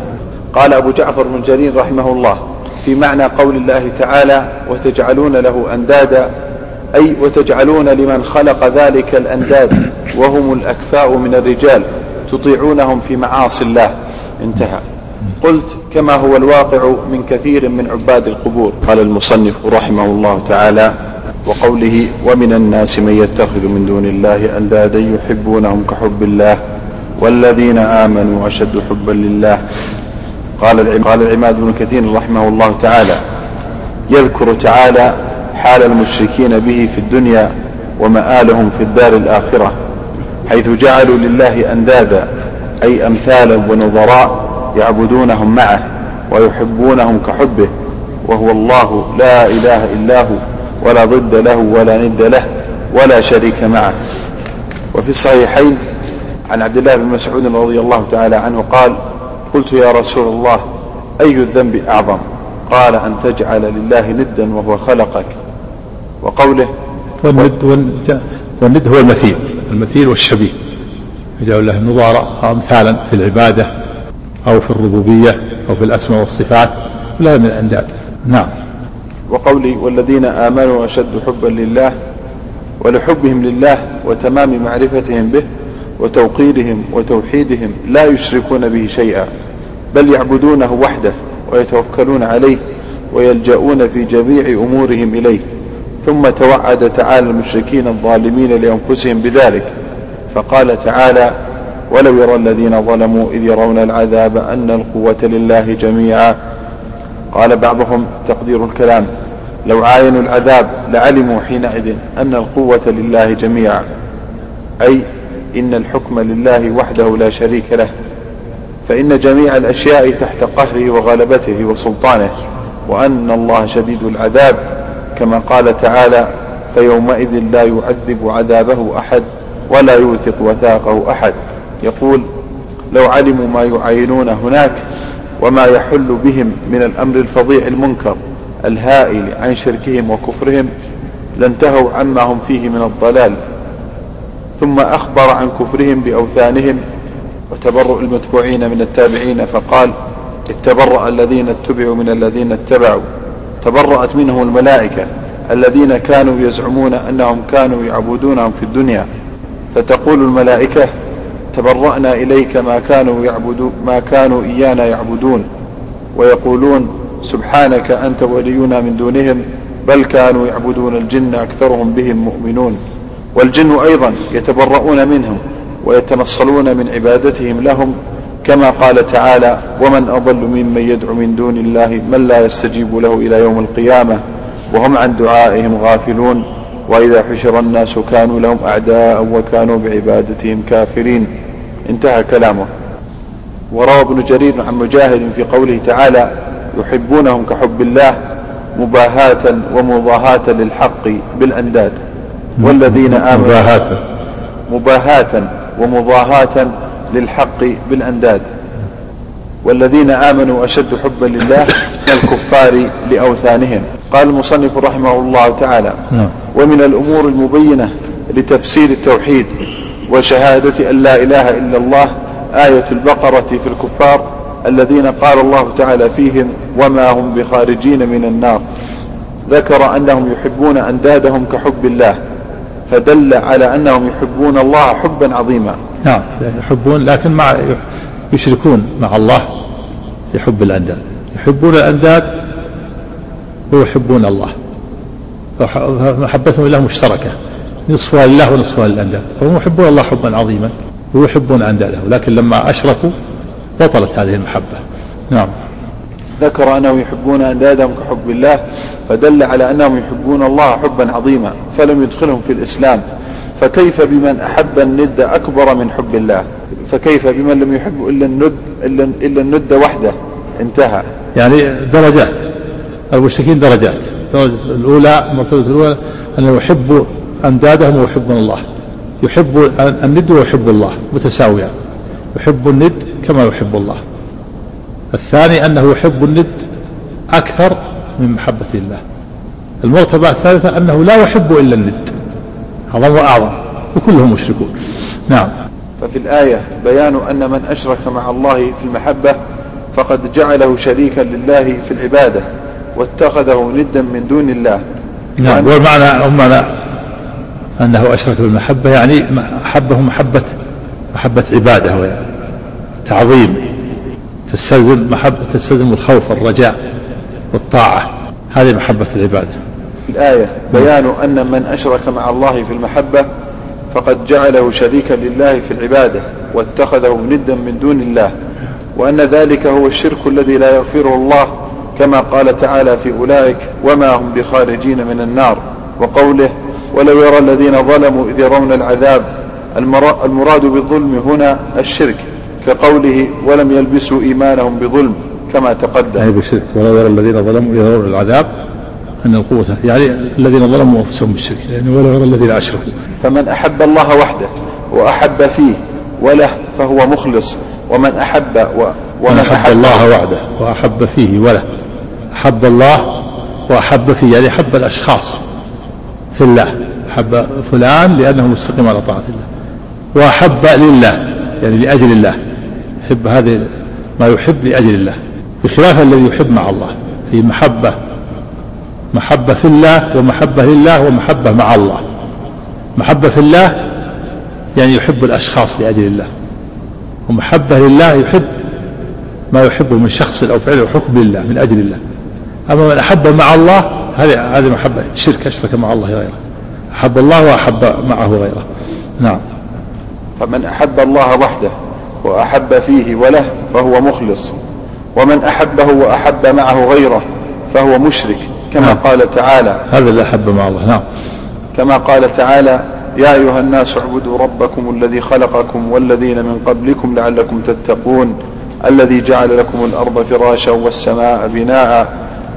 قال أبو جعفر بن جرير رحمه الله في معنى قول الله تعالى وتجعلون له أندادا أي وتجعلون لمن خلق ذلك الأنداد وهم الأكفاء من الرجال تطيعونهم في معاصي الله. انتهى. قلت كما هو الواقع من كثير من عباد القبور. قال المصنف رحمه الله تعالى وقوله ومن الناس من يتخذ من دون الله أندادا يحبونهم كحب الله والذين آمنوا أشد حبا لله. قال قال العماد بن كثير رحمه الله تعالى يذكر تعالى حال المشركين به في الدنيا ومآلهم في الدار الآخرة حيث جعلوا لله أندادا أي أمثالا ونظراء يعبدونهم معه ويحبونهم كحبه وهو الله لا إله إلا هو ولا ضد له ولا ند له ولا شريك معه. وفي الصحيحين عن عبد الله بن مسعود رضي الله تعالى عنه قال قلت يا رسول الله أي الذنب أعظم؟ قال أن تجعل لله ندا وهو خلقك وقوله والند, والند هو المثيل. المثيل والشبيه. يجعل الله نظارة أمثالا في العبادة أو في الربوبية أو في الأسماء والصفات لا من الأنداد نعم. وقولي والذين آمنوا أشد حبا لله ولحبهم لله وتمام معرفتهم به وتوقيرهم وتوحيدهم لا يشركون به شيئا بل يعبدونه وحده ويتوكلون عليه ويلجؤون في جميع أمورهم إليه. ثم توعد تعالى المشركين الظالمين لأنفسهم بذلك. فقال تعالى ولو يرى الذين ظلموا إذ يرون العذاب أن القوة لله جميعا. قال بعضهم تقدير الكلام لو عاينوا العذاب لعلموا حينئذ أن القوة لله جميعا. أي إن الحكم لله وحده لا شريك له. فإن جميع الأشياء تحت قهره وغلبته وسلطانه وأن الله شديد العذاب كما قال تعالى فيومئذ لا يعذب عذابه أحد ولا يوثق وثاقه أحد. يقول لو علموا ما يعاينون هناك وما يحل بهم من الأمر الفظيع المنكر الهائل عن شركهم وكفرهم لانتهوا عما هم فيه من الضلال. ثم أخبر عن كفرهم بأوثانهم وتبرؤ المتبوعين من التابعين فقال اتبرأ الذين اتبعوا من الذين اتبعوا. تبرأت منهم الملائكة الذين كانوا يزعمون أنهم كانوا يعبدونهم في الدنيا. فتقول الملائكة تبرأنا إليك ما كانوا يعبدون ما كانوا إيانا يعبدون. ويقولون سبحانك أنت ولينا من دونهم بل كانوا يعبدون الجن أكثرهم بهم مؤمنون. والجن أيضا يتبرؤون منهم ويتنصلون من عبادتهم لهم كما قال تعالى ومن أضل ممن يدعو من دون الله من لا يستجيب له إلى يوم القيامة وهم عن دعائهم غافلون وإذا حشر الناس كانوا لهم أعداء وكانوا بعبادتهم كافرين. انتهى كلامه. وروى ابن جرير عن مجاهد في قوله تعالى يحبونهم كحب الله مباهاة ومضاهاة للحق بالأنداد. والذين آمنوا مباهاة. مباهاة ومضاهاة للحق بالأنداد. والذين آمنوا أشد حبا لله من الكفار لأوثانهم. قال المصنف رحمه الله تعالى نعم. ومن الأمور المبينة لتفسير التوحيد وشهادة أن لا إله إلا الله آية البقرة في الكفار الذين قال الله تعالى فيهم وما هم بخارجين من النار. ذكر أنهم يحبون أندادهم كحب الله فدل على أنهم يحبون الله حبا عظيما. نعم. يحبون لكن مع يشركون مع الله في حب الأنداد. يحبون الأنداد ويحبون الله. فمحبتهم لله مشتركة نصفها لله ونصفها للأنداد. فهم يحبون الله حبا عظيما ويحبون أنداده لكن لما أشركوا بطلت هذه المحبة. نعم. ذكر أنهم يحبون أندادهم كحب الله فدل على أنهم يحبون الله حبا عظيما فلم يدخلهم في الإسلام. فكيف بمن أحب الند أكبر من حب الله؟ فكيف بمن لم يحب إلا الند إلا, الند وحده؟ انتهى. يعني درجات. المشركين درجات. الدرجة الأولى المرتبة الأولى أنه يحب أندادهم ويحبون الله. يحب الند ويحب الله متساويان يحب الند كما يحب الله. الثاني أنه يحب الند أكثر من محبة الله. المرتبة الثالثة أنه لا يحب إلا الند. أعظم. وأعظم وكلهم مشركون. نعم. ففي الآية بيان أن من أشرك مع الله في المحبة فقد جعله شريكا لله في العبادة واتخذه ندا من دون الله. نعم. والمعنى معنى أنه أشرك بالمحبة يعني أحبه محبة محبة عبادة تعظيم. تستلزم محبة تستلزم الخوف والرجاء والطاعة هذه محبة العبادة. الآية بيان أن من أشرك مع الله في المحبة فقد جعله شريكا لله في العبادة واتخذه ندا من دون الله وأن ذلك هو الشرك الذي لا يغفره الله كما قال تعالى في أولئك وما هم بخارجين من النار وقوله ولو يرى الذين ظلموا إذ يرون العذاب المراد بالظلم هنا الشرك كقوله ولم يلبسوا إيمانهم بظلم كما تقدم. أي بالشرك ولو يرى الذين ظلموا يرون العذاب أن القوة يعني الذين ظلموا أنفسهم بالشرك. يعني ولو يرى الذين أشركوا. فمن أحب الله وحده وأحب فيه وله فهو مخلص ومن أحب و ومن أحب, أحب الله وحده وأحب فيه وله. أحب الله وأحب فيه يعني أحب الأشخاص في الله. أحب فلان لأنه مستقيم على طاعة الله. وأحب لله يعني لأجل الله. يحب هذه ما يحب لأجل الله. بخلاف الذي يحب مع الله. في محبة محبة في الله ومحبة لله ومحبة مع الله. محبة في الله يعني يحب الأشخاص لأجل الله. ومحبة لله يحب ما يحبه من شخص أو فعل أو حكم لله من أجل الله. أما من أحب مع الله هذه هذه محبة. شرك أشرك مع الله غيره. أحب الله وأحب معه غيره. نعم. فمن أحب الله وحده وأحب فيه وله فهو مخلص. ومن أحبه وأحب معه غيره فهو مشرك. كما نعم. قال تعالى هذا اللي أحب مع الله. نعم. كما قال تعالى يا أيها الناس اعبدوا ربكم الذي خلقكم والذين من قبلكم لعلكم تتقون الذي جعل لكم الأرض فراشا والسماء بناء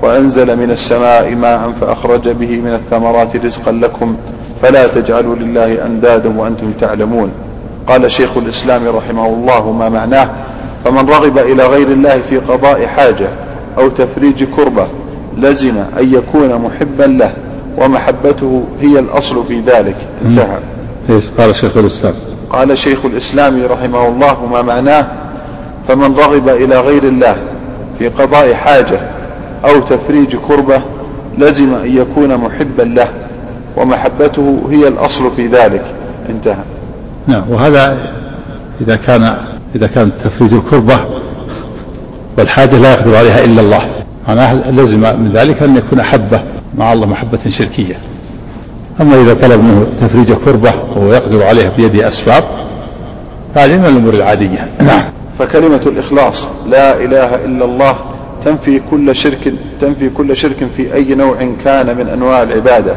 وأنزل من السماء ماء فأخرج به من الثمرات رزقا لكم فلا تجعلوا لله أندادا وأنتم تعلمون. قال شيخ الإسلام رحمه الله ما معناه؟ فمن رغب إلى غير الله في قضاء حاجة أو تفريج كربة لزم أن يكون محبا له ومحبته هي الأصل في ذلك. انتهى. إيش؟ قال شيخ الإسلام. قال شيخ الإسلام رحمه الله ما معناه؟ فمن رغب إلى غير الله في قضاء حاجة أو تفريج كربة لزم أن يكون محبا له ومحبته هي الأصل في ذلك. انتهى. نعم وهذا إذا كان إذا كان تفريج الكربة والحاجة لا يقدر عليها إلا الله. معناه لزم من ذلك أن يكون أحبة مع الله محبة شركية. أما إذا طلب منه تفريج كربة وهو يقدر عليها بيده أسباب هذه من الأمور العادية. نعم. فكلمة الإخلاص لا إله إلا الله تنفي كل شرك تنفي كل شرك في أي نوع كان من أنواع العبادة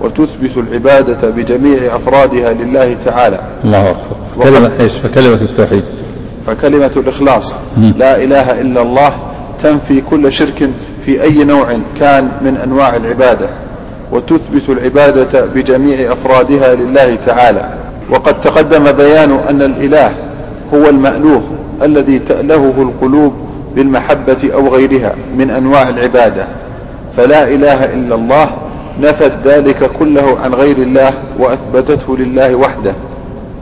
وتثبت العبادة بجميع أفرادها لله تعالى. الله أكبر. كلمة إيش؟ فكلمة التوحيد. فكلمة الإخلاص لا إله إلا الله تنفي كل شرك في أي نوع كان من أنواع العبادة وتثبت العبادة بجميع أفرادها لله تعالى. وقد تقدم بيان أن الإله هو المألوه الذي تألهه القلوب بالمحبة أو غيرها من أنواع العبادة. فلا إله إلا الله نفت ذلك كله عن غير الله وأثبتته لله وحده.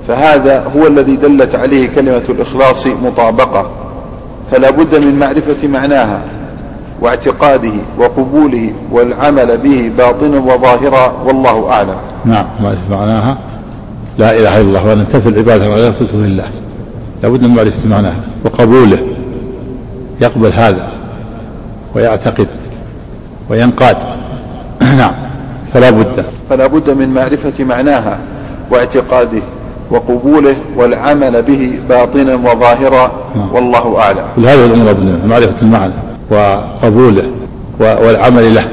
فهذا هو الذي دلت عليه كلمة الإخلاص مطابقة. فلا بد من معرفة معناها واعتقاده وقبوله والعمل به باطنا وظاهرا والله أعلم. نعم معرفة معناها. لا إله إلا الله وأن تنفي العبادة وعبادته لله. لا بد من معرفة معناها وقبوله. يقبل هذا ويعتقد وينقاد. نعم فلا بد. فلا بد من معرفة معناها واعتقاده وقبوله والعمل به باطنا وظاهرا نعم. والله أعلم. كل هذه الأمور معرفة المعنى وقبوله والعمل له.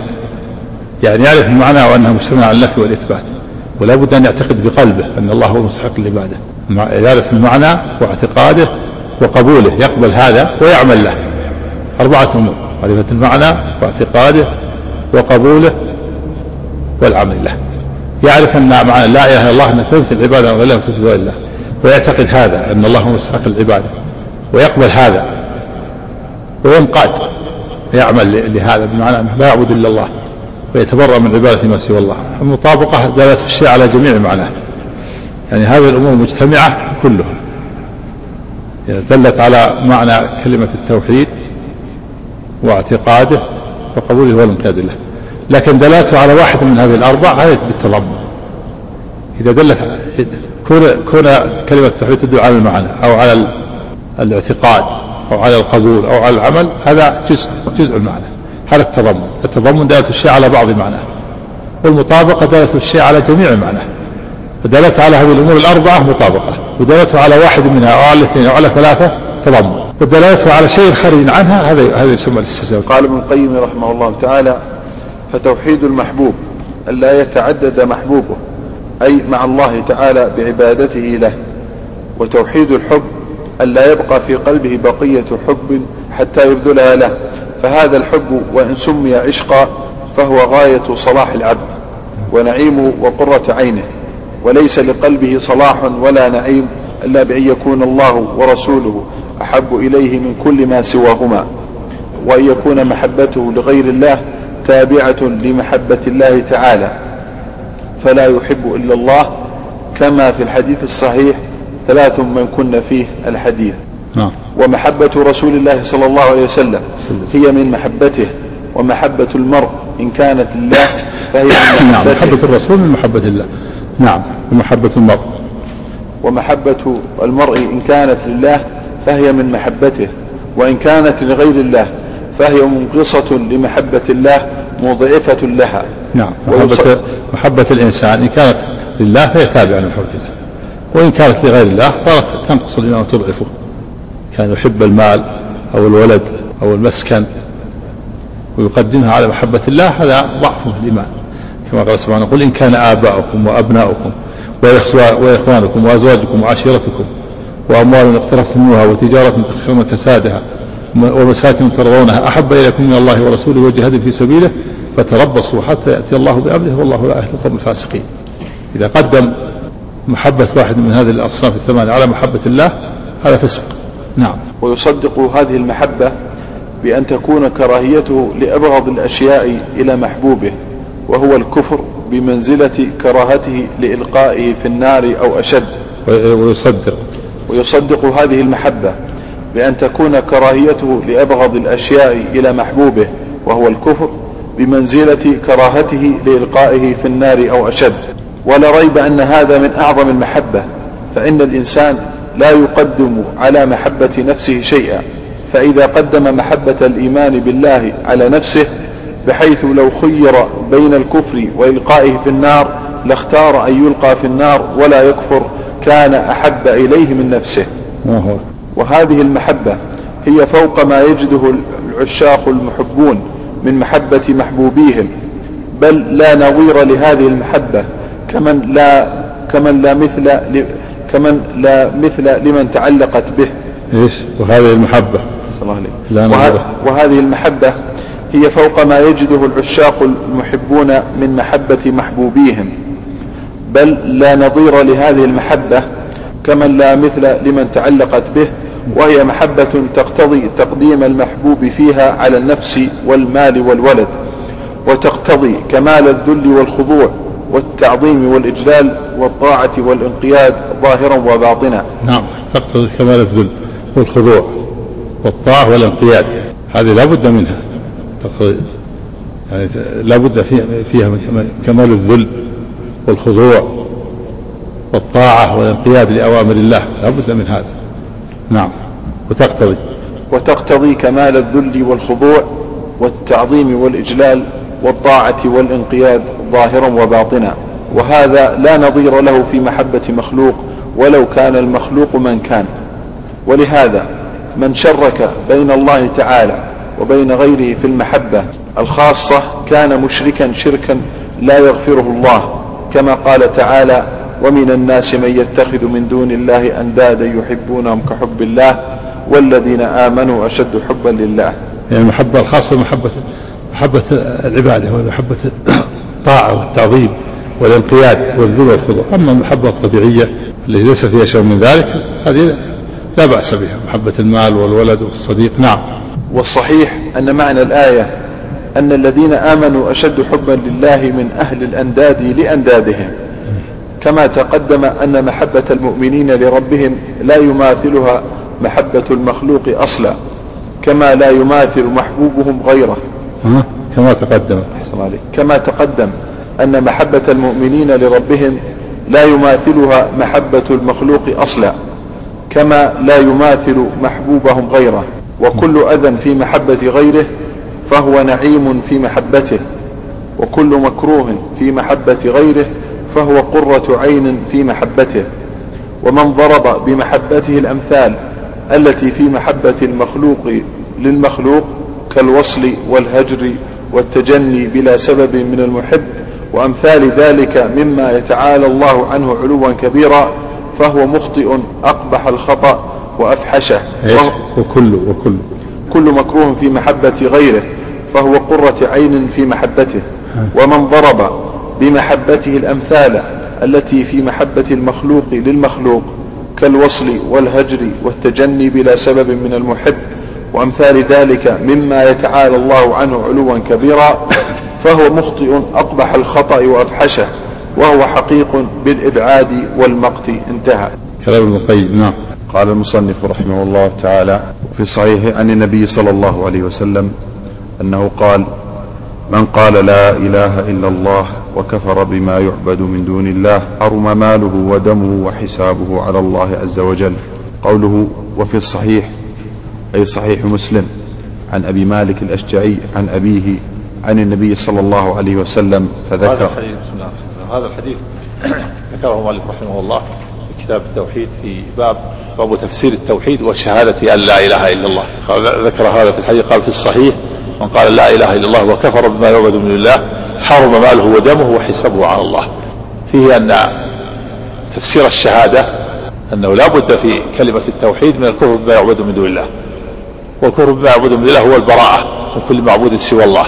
يعني يعرف المعنى وأنه مجتمع على النفي والإثبات. ولا بد أن يعتقد بقلبه أن الله هو مستحق العبادة يعرف المعنى واعتقاده وقبوله يقبل هذا ويعمل له. أربعة أمور معرفة المعنى واعتقاده وقبوله والعمل له. يعرف أن معنى لا إله إلا الله أن تنفي العبادة ولا تنفي غير الله. ويعتقد هذا أن الله هو مستحق العبادة ويقبل هذا. وينقاد يعمل لهذا بمعنى أنه لا يعبد إلا الله. ويتبرأ من عبادة ما سوى الله. المطابقة دلت الشيء على جميع معناه. يعني هذه الأمور مجتمعة كلها. يعني دلت على معنى كلمة التوحيد واعتقاده وقبوله والانقياد له. لكن دلالته على واحد من هذه الأربع هذه بالتضمن إذا دلت كون كون كلمة التوحيد تدل على المعنى أو على الاعتقاد أو على القبول أو على العمل هذا جزء جزء المعنى. هذا التضمن. التضمن دلالة الشيء على بعض معناه والمطابقة دلالة الشيء على جميع معناه فدلالته على هذه الأمور الأربعة مطابقة. ودلالته على واحد منها أو على الاثنين أو على ثلاثة تضمن. ودلالته على شيء خارج عنها هذا هذا يسمى الاستزاد قال ابن القيم رحمه الله تعالى فتوحيد المحبوب ألا يتعدد محبوبه أي مع الله تعالى بعبادته له. وتوحيد الحب ألا يبقى في قلبه بقية حب حتى يبذلها له. فهذا الحب وإن سمي عشقا فهو غاية صلاح العبد ونعيمه وقرة عينه. وليس لقلبه صلاح ولا نعيم إلا بأن يكون الله ورسوله أحب إليه من كل ما سواهما وأن يكون محبته لغير الله تابعة لمحبة الله تعالى فلا يحب إلا الله كما في الحديث الصحيح ثلاث من كن فيه الحديث. نعم. ومحبة رسول الله صلى الله عليه وسلم هي من محبته ومحبة المرء إن كانت لله فهي من نعم محبة الرسول من محبة الله. نعم ومحبة المرء. ومحبة المرء إن كانت لله فهي من محبته وإن كانت لغير الله فهي منقصة لمحبة الله مضعفة لها. نعم محبة, محبة الإنسان إن كانت لله فهي تابعة لمحبة الله. وإن كانت لغير الله صارت تنقص الإيمان وتضعفه كان يحب المال أو الولد أو المسكن ويقدمها على محبة الله هذا ضعف في الإيمان كما قال سبحانه قل إن كان آباؤكم وأبناؤكم وإخوانكم وأزواجكم وعشيرتكم وأموال اقترفتموها وتجارة تخشون كسادها ومساكن ترضونها أحب إليكم من الله ورسوله وجهاد في سبيله فتربصوا حتى يأتي الله بأمره والله لا يهدي القوم الفاسقين. إذا قدم محبة واحد من هذه الأصناف الثمانية على محبة الله هذا فسق. نعم. ويصدق هذه المحبة بأن تكون كراهيته لأبغض الأشياء إلى محبوبه وهو الكفر بمنزلة كراهته لإلقائه في النار أو أشد. ويصدق. ويصدق هذه المحبة بأن تكون كراهيته لأبغض الأشياء إلى محبوبه وهو الكفر بمنزلة كراهته لإلقائه في النار أو أشد. ولا ريب أن هذا من أعظم المحبة فإن الإنسان لا يقدم على محبة نفسه شيئا. فإذا قدم محبة الإيمان بالله على نفسه بحيث لو خير بين الكفر وإلقائه في النار لاختار أن يلقى في النار ولا يكفر كان أحب إليه من نفسه. وهذه المحبة هي فوق ما يجده العشاق المحبون من محبة محبوبيهم بل لا نظير لهذه المحبة كمن لا كمن لا مثل كمن لا مثل لمن تعلقت به. إيش؟ وهذه المحبة. الله عليك. لا وه... وهذه المحبة هي فوق ما يجده العشاق المحبون من محبة محبوبيهم بل لا نظير لهذه المحبة كمن لا مثل لمن تعلقت به وهي محبة تقتضي تقديم المحبوب فيها على النفس والمال والولد وتقتضي كمال الذل والخضوع والتعظيم والإجلال والطاعة والانقياد ظاهرا وباطنا. نعم تقتضي كمال الذل والخضوع والطاعة والانقياد. هذه لا بد منها. تقتضي يعني لا بد فيها من كمال الذل والخضوع والطاعة والانقياد لأوامر الله. لا بد من هذا. نعم. وتقتضي. وتقتضي كمال الذل والخضوع والتعظيم والإجلال والطاعة والانقياد ظاهرا وباطنا. وهذا لا نظير له في محبة مخلوق ولو كان المخلوق من كان. ولهذا من شرك بين الله تعالى وبين غيره في المحبة الخاصة كان مشركا شركا لا يغفره الله كما قال تعالى ومن الناس من يتخذ من دون الله أندادا يحبونهم كحب الله والذين آمنوا أشد حبا لله. يعني المحبة الخاصة محبة محبة العبادة ومحبة الطاعة والتعظيم والانقياد والذل والخضوع. أما المحبة الطبيعية التي ليس فيها شيء من ذلك هذه لا بأس بها. محبة المال والولد والصديق نعم. والصحيح أن معنى الآية أن الذين آمنوا أشد حبا لله من أهل الأنداد لأندادهم. كما تقدم أن محبة المؤمنين لربهم لا يماثلها محبة المخلوق أصلا كما لا يماثل محبوبهم غيره. كما تقدم. أحسن عليك. كما تقدم أن محبة المؤمنين لربهم لا يماثلها محبة المخلوق أصلا كما لا يماثل محبوبهم غيره. وكل أذى في محبة غيره فهو نعيم في محبته وكل مكروه في محبة غيره فهو قرة عين في محبته ومن ضرب بمحبته الأمثال التي في محبة المخلوق للمخلوق كالوصل والهجر والتجني بلا سبب من المحب وأمثال ذلك مما يتعالى الله عنه علوا كبيرا فهو مخطئ أقبح الخطأ وأفحشه. وكل وكل. كل مكروه في محبة غيره فهو قرة عين في محبته ومن ضرب بمحبته الأمثال التي في محبة المخلوق للمخلوق كالوصل والهجر والتجني بلا سبب من المحب وأمثال ذلك مما يتعالى الله عنه علوا كبيرا فهو مخطئ أقبح الخطأ وأفحشه وهو حقيق بالإبعاد والمقت. انتهى. كلام ابن القيم نعم. قال المصنف رحمه الله تعالى في صحيح عن النبي صلى الله عليه وسلم أنه قال من قال لا إله إلا الله وكفر بما يعبد من دون الله حرم ماله ودمه وحسابه على الله عز وجل. قوله وفي الصحيح أي صحيح مسلم عن أبي مالك الأشجعي عن أبيه عن النبي صلى الله عليه وسلم فذكر. هذا الحديث هذا الحديث ذكره المؤلف رحمه الله في كتاب التوحيد في باب باب تفسير التوحيد وشهادة أن لا إله إلا الله. ذكر هذا في الحديث قال في الصحيح من قال لا إله إلا الله وكفر بما يعبد من الله حرم ماله ودمه وحسابه على الله. فيه أن تفسير الشهادة أنه لا بد في كلمة التوحيد من الكفر بما يعبد من دون الله. والكفر بما يعبد من الله هو البراءة من كل معبود سوى الله.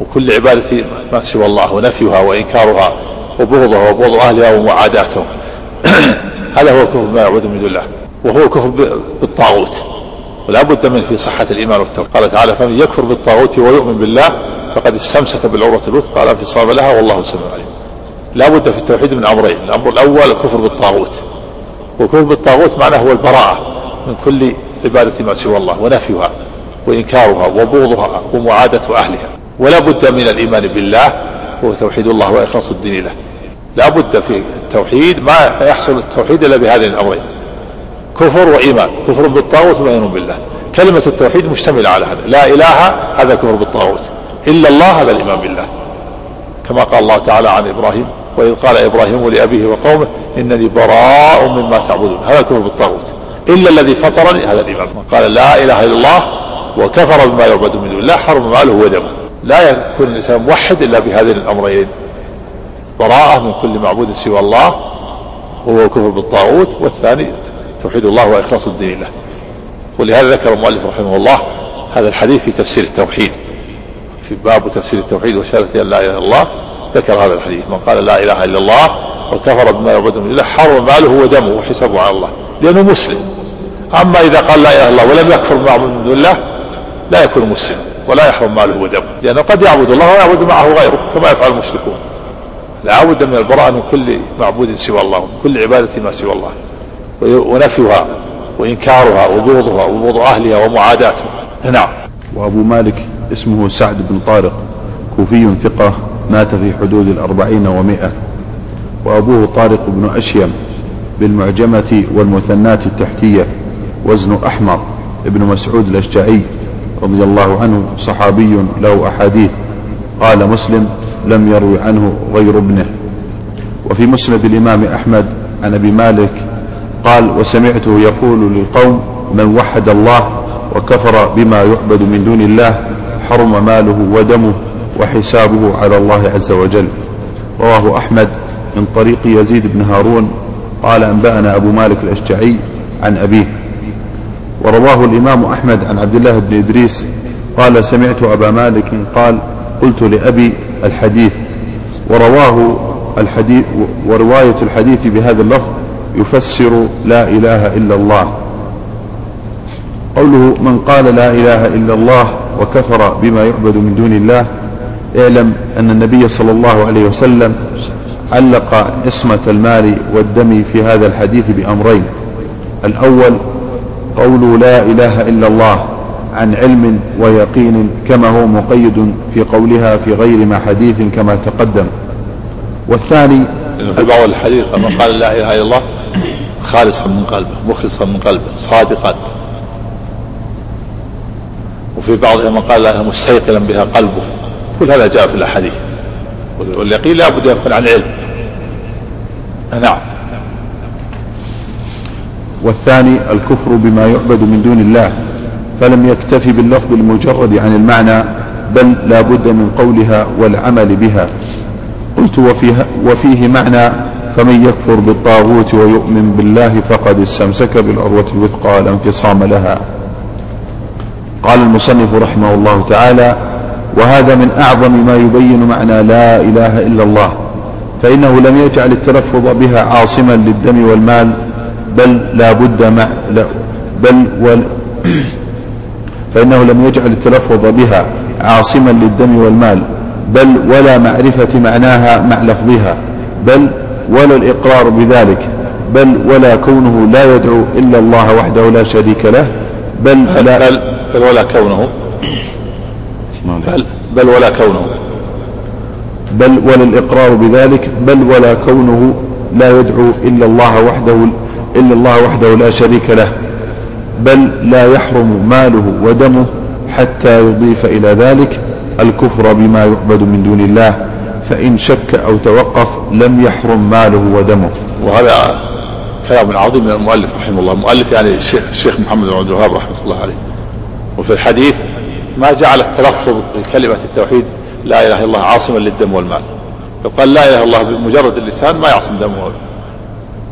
وكل عبادة ما سوى الله ونفيها وإنكارها وبغضها وبغض أهلها ومعاداتهم هذا هو الكفر بما يعبد من دون الله. وهو الكفر بالطاغوت. ولا بد منه في صحة الإيمان والتوحيد قال تعالى فمن يكفر بالطاغوت ويؤمن بالله فقد استمسك بالعروة الوثقى لا انفصام لها والله سميع عليم. لا بد في التوحيد من أمرين الأمر الأول الكفر بالطاغوت. والكفر بالطاغوت معناه هو البراءة من كل عبادة ما سوى الله ونفيها وإنكارها وبغضها ومعادة أهلها. ولا بد من الإيمان بالله هو توحيد الله وإخلاص الدين له. لا بد في التوحيد ما يحصل التوحيد إلا بهذين الأمرين. كفر وإيمان كفر بالطاغوت وإيمان بالله. كلمة التوحيد مشتملة على هذا. لا إله هذا كفر بالطاغوت. إلا الله هذا الإيمان بالله. كما قال الله تعالى عن إبراهيم وإذ قال إبراهيم لأبيه وقومه إنني براء مما تعبدون. هذا كفر بالطاغوت. إلا الذي فطرني هذا الإيمان. قال لا إله إلا الله وكفر بما يعبد من دون الله حرم ماله ودمه. لا يكون الإنسان موحد إلا بهذين الأمرين. براءة من كل معبود سوى الله وهو الكفر بالطاغوت. والثاني توحيد الله وإخلاص الدين له. ولهذا ذكر المؤلف رحمه الله هذا الحديث في تفسير التوحيد. في باب تفسير التوحيد وشهادة أن لا إله إلا الله ذكر هذا الحديث. من قال لا إله إلا الله وكفر بما يعبد من الله حرم ماله ودمه وحسابه على الله لأنه مسلم. أما إذا قال لا إله إلا الله ولم يكفر بما يعبد من الله لا يكون مسلم ولا يحرم ماله ودمه لأنه قد يعبد الله ويعبد معه غيره كما يفعل المشركون. لا بد من البراءة من كل معبود سوى الله من كل عبادة ما سوى الله. ونفيها وإنكارها وبغضها وبغض أهلها ومعاداتها. نعم. وأبو مالك اسمه سعد بن طارق كوفي ثقة مات في حدود الأربعين ومائة. وأبوه طارق بن أشيم بالمعجمة والمثنات التحتية وزن أحمر ابن مسعود الأشجعي رضي الله عنه صحابي له أحاديث. قال مسلم لم يروي عنه غير ابنه. وفي مسند الإمام أحمد عن أبي مالك قال وسمعته يقول للقوم من وحد الله وكفر بما يعبد من دون الله حرم ماله ودمه وحسابه على الله عز وجل. رواه أحمد من طريق يزيد بن هارون. قال أنبأنا أبو مالك الأشجعي عن أبيه. ورواه الإمام أحمد عن عبد الله بن إدريس. قال سمعت أبا مالك قال قلت لأبي الحديث. ورواه الحديث ورواية الحديث بهذا اللفظ يفسر لا إله إلا الله. قوله من قال لا إله إلا الله وكفر بما يعبد من دون الله. اعلم أن النبي صلى الله عليه وسلم علق عصمة المال والدم في هذا الحديث بأمرين. الأول قول لا إله إلا الله عن علم ويقين كما هو مقيد في قولها في غير ما حديث كما تقدم. والثاني في بعض الحديث من قال لا إله إلا الله خالصا من قلبه مخلصا من قلبه صادقا. وفي بعضها من قال لا مستيقنا بها قلبه. كل هذا جاء في الأحاديث. واليقين لابد أن يكون عن علم. نعم. والثاني الكفر بما يعبد من دون الله. فلم يكتفي باللفظ المجرد عن المعنى بل لا بد من قولها والعمل بها. قلت وفيه, وفيه معنى فمن يكفر بالطاغوت ويؤمن بالله فقد استمسك بالعروة الوثقى لا انفصام لها. قال المصنف رحمه الله تعالى وهذا من أعظم ما يبين معنى لا إله إلا الله فإنه لم يجعل التلفظ بها عاصما للدم والمال بل لا بد مع بل ول فإنه لم يجعل التلفظ بها عاصما للدم والمال بل ولا معرفة معناها مع لفظها بل ولا الإقرار بذلك بل ولا كونه لا يدعو إلا الله وحده لا شريك له بل لا بل, بل ولا كونه. بل, بل ولا كونه. بل ولا الإقرار بذلك بل ولا كونه لا يدعو إلا الله وحده إلا الله وحده لا شريك له بل لا يحرم ماله ودمه حتى يضيف إلى ذلك الكفر بما يعبد من دون الله فإن شك أو توقف لم يحرم ماله ودمه. وهذا كلام عظيم من المؤلف رحمه الله. المؤلف يعني الشيخ محمد بن عبد الوهاب رحمة الله عليه. وفي الحديث ما جعل التلفظ بكلمة التوحيد لا إله إلا الله عاصما للدم والمال. لو قال لا إله إلا الله بمجرد اللسان ما يعصم دمه.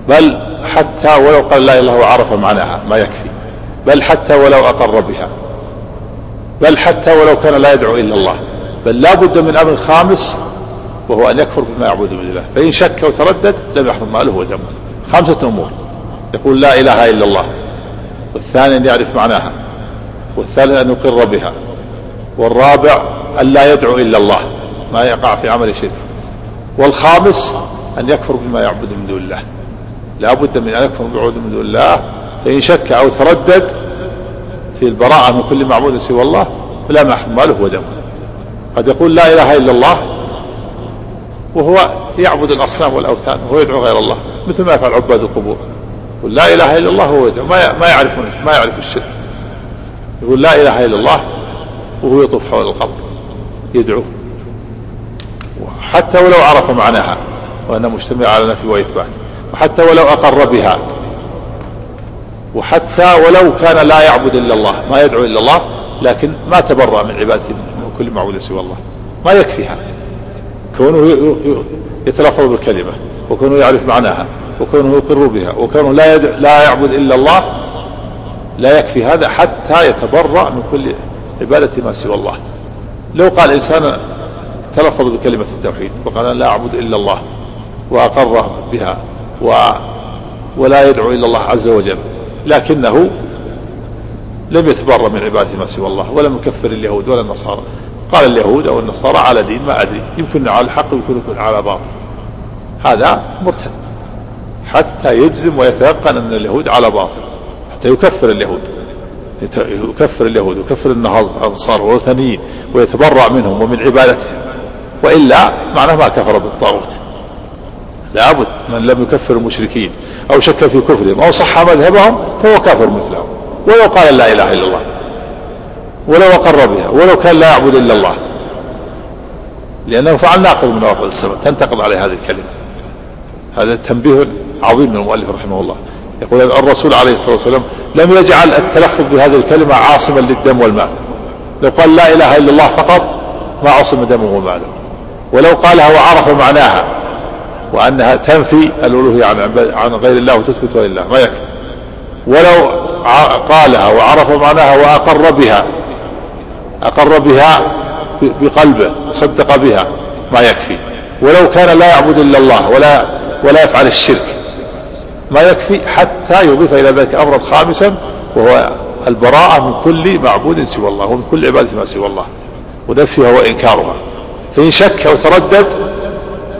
بل حتى ولو قال لا إله إلا الله وعرف معناها ما يكفي. بل حتى ولو أقر بها. بل حتى ولو كان لا يدعو إلا الله. بل لا بد من أمر خامس وهو أن يكفر بما يعبد من الله. فإن شك وتردد لم يحرم ماله ودمه خمسة أمور. يقول لا إله إلا الله. والثاني أن يعرف معناها. والثالث أن يقر بها والرابع أن لا يدعو إلا الله ما يقع في عمل شرك والخامس أن يكفر بما يعبد من دون الله لا بد من أن يكفر بما يعبد من دون الله فإن شك أو تردد في البراءة من كل معبود سوى الله فلا محرم ماله ودمه قد يقول لا إله إلا الله وهو يعبد الأصنام والأوثان وهو يدعو غير الله مثل ما يفعل عباد القبور يقول لا إله إلا الله وهو يدعو ما ما يعرف ما يعرف الشرك. يقول لا إله إلا الله وهو يطوف حول القبر يدعو حتى ولو عرف معناها وأنه مجتمع على نفي وإثبات. وحتى ولو أقر بها. وحتى ولو كان لا يعبد إلا الله ما يدعو إلا الله لكن ما تبرأ من عبادته من كل معبود سوى الله. ما يكفي هذا كونه يتلفظ بالكلمة وكونه يعرف معناها وكونه يقر بها وكونه لا لا يعبد إلا الله لا يكفي هذا حتى يتبرأ من كل عبادة ما سوى الله. لو قال إنسان تلفظ بكلمة التوحيد وقال لا أعبد إلا الله وأقر بها و ولا يدعو إلا الله عز وجل لكنه لم يتبرأ من عبادة ما سوى الله ولم يكفر اليهود ولا النصارى. قال اليهود أو النصارى على دين ما أدري يمكن على الحق ويمكن يكون على باطل. هذا مرتد حتى يجزم ويتيقن أن اليهود على باطل. حتى يكفر اليهود. يكفر اليهود ويكفر النصارى والوثنيين ويتبرع منهم ومن عبادتهم. وإلا معناه ما كفر بالطاغوت. لابد من لم يكفر المشركين أو شك في كفرهم أو صح مذهبهم فهو كافر مثلهم. ولو قال لا إله إلا الله. ولو أقر بها. ولو كان لا يعبد إلا الله. لأنه فعل ناقض من نواقض السماء تنتقض عليه هذه الكلمة. هذا تنبيه عظيم من المؤلف رحمه الله. يقول الرسول عليه الصلاة والسلام لم يجعل التلفظ بهذه الكلمة عاصما للدم والمال. لو قال لا إله إلا الله فقط ما عصم دمه وماله. ولو قالها وعرف معناها وأنها تنفي الألوهية عن, عن غير الله وتثبت لله ما يكفي. ولو قالها وعرف معناها وأقر بها أقر بها بقلبه صدق بها ما يكفي. ولو كان لا يعبد إلا الله ولا ولا يفعل الشرك. ما يكفي حتى يضيف إلى ذلك أمرا خامسا وهو البراءة من كل معبود سوى الله ومن كل عبادة ما سوى الله ونفيها وإنكارها. فإن شك أو تردد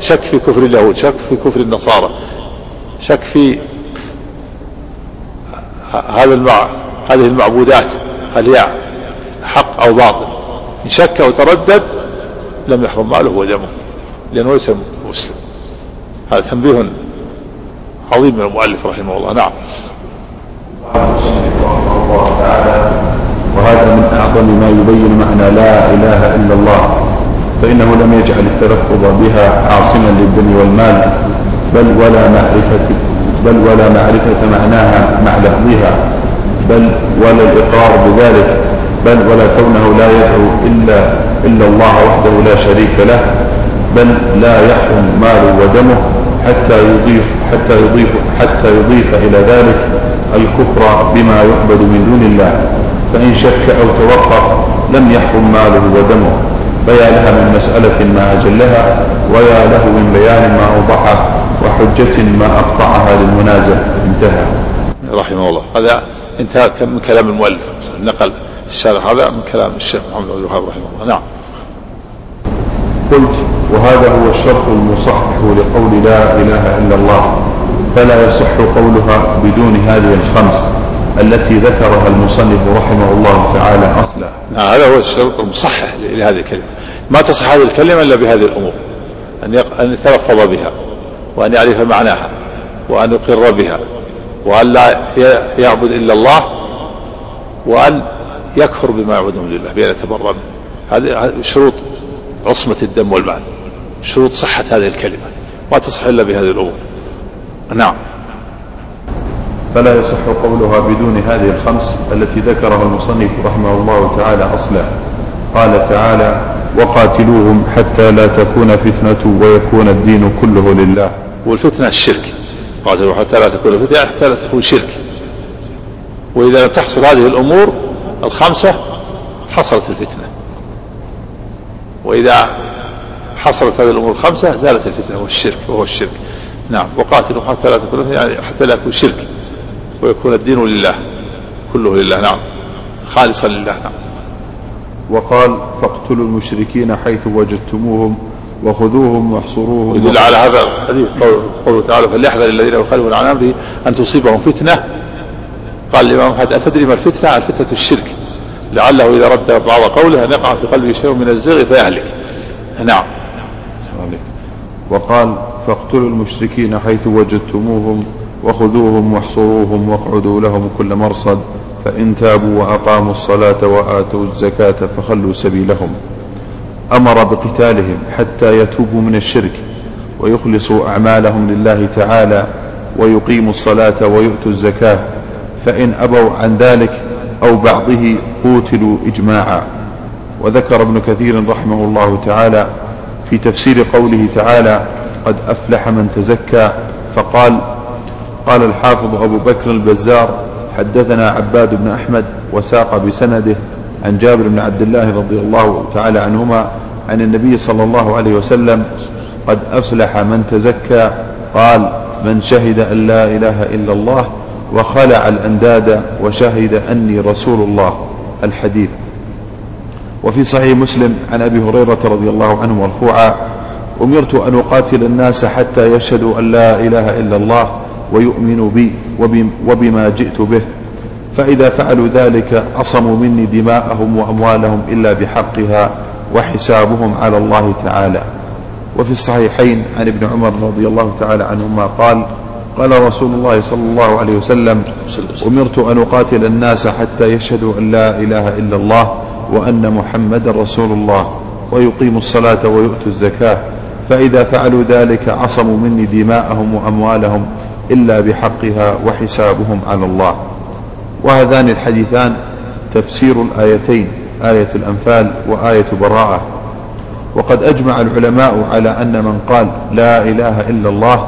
شك في كفر اليهود شك في كفر النصارى شك في هذا المع... هذه المعبودات هل هي حق أو باطل. إن شك أو تردد لم يحرم ماله ودمه لأنه ليس مسلم. هذا تنبيه عظيم من المؤلف رحمه الله. نعم. وهذا من أعظم ما يبين معنى لا إله إلا الله فإنه لم يجعل التلفظ بها عاصما للدم والمال بل ولا معرفة بل ولا معرفة معناها مع لفظها بل ولا الإقرار بذلك بل ولا كونه لا يدعو إلا إلا الله وحده لا شريك له بل لا يحرم ماله ودمه حتى يضيف حتى يضيف حتى يضيف إلى ذلك الكفر بما يعبد من دون الله. فإن شك أو توقف لم يحرم ماله ودمه. فيا لها من مسألة ما أجلها ويا له من بيان ما أوضحه وحجة ما أقطعها للمنازع. انتهى. رحمه الله. هذا انتهى من كلام المؤلف. نقل الشارح هذا من كلام الشيخ محمد بن الوهاب رحمه الله. نعم. قلت وهذا هو الشرط المصحح لقول لا إله إلا الله. فلا يصح قولها بدون هذه الخمس التي ذكرها المصنف رحمه الله تعالى أصلا. نعم هذا هو الشرط المصحح لهذه الكلمة. ما تصح هذه الكلمة إلا بهذه الأمور. أن أن يتلفظ بها وأن يعرف معناها وأن يقر بها وأن لا يعبد إلا الله وأن يكفر بما يعبد من الله بأن يتبرأ هذه شروط عصمة الدم والمال. شروط صحة هذه الكلمة ما تصح إلا بهذه الأمور. نعم. فلا يصح قولها بدون هذه الخمس التي ذكرها المصنف رحمه الله تعالى أصلا. قال تعالى وقاتلوهم حتى لا تكون فتنة ويكون الدين كله لله. والفتنة الشرك. قاتلوا حتى لا تكون فتنة حتى لا تكون شرك. وإذا لم تحصل هذه الأمور الخمسة حصلت الفتنة. وإذا حصلت هذه الأمور الخمسة زالت الفتنة والشرك وهو الشرك. نعم وقاتلوا حتى لا تكون يعني حتى لا يكون شرك ويكون الدين لله كله لله نعم. خالصا لله نعم. وقال فاقتلوا المشركين حيث وجدتموهم وخذوهم واحصروهم. يدل على هذا الحديث قوله تعالى فليحذر الذين يخالفون عن أمره أن تصيبهم فتنة. قال الإمام أحمد أتدري ما الفتنة؟ الفتنة الشرك. لعله إذا رد بعض قوله ان يقع في قلبه شيء من الزغ فيهلك. نعم. وقال فاقتلوا المشركين حيث وجدتموهم وخذوهم واحصروهم واقعدوا لهم كل مرصد فإن تابوا وأقاموا الصلاة وآتوا الزكاة فخلوا سبيلهم. أمر بقتالهم حتى يتوبوا من الشرك ويخلصوا أعمالهم لله تعالى ويقيموا الصلاة ويؤتوا الزكاة فإن أبوا عن ذلك أو بعضه قوتلوا إجماعا. وذكر ابن كثير رحمه الله تعالى في تفسير قوله تعالى قد أفلح من تزكى فقال قال الحافظ أبو بكر البزار حدثنا عباد بن أحمد وساق بسنده عن جابر بن عبد الله رضي الله تعالى عنهما عن النبي صلى الله عليه وسلم قد أفلح من تزكى قال من شهد أن لا إله إلا الله وخلع الأنداد وشهد أني رسول الله. الحديث. وفي صحيح مسلم عن أبي هريرة رضي الله عنه مرفوعا أمرت أن أقاتل الناس حتى يشهدوا أن لا إله إلا الله ويؤمنوا بي وبما جئت به. فإذا فعلوا ذلك عصموا مني دماءهم وأموالهم إلا بحقها وحسابهم على الله تعالى. وفي الصحيحين عن ابن عمر رضي الله تعالى عنهما قال قال رسول الله صلى الله عليه وسلم أمرت أن أقاتل الناس حتى يشهدوا أن لا إله إلا الله وأن محمدا رسول الله ويقيموا الصلاة ويؤتوا الزكاة فإذا فعلوا ذلك عصموا مني دماءهم وأموالهم إلا بحقها وحسابهم على الله. وهذان الحديثان تفسير الآيتين آية الأنفال وآية براءة. وقد أجمع العلماء على أن من قال لا إله إلا الله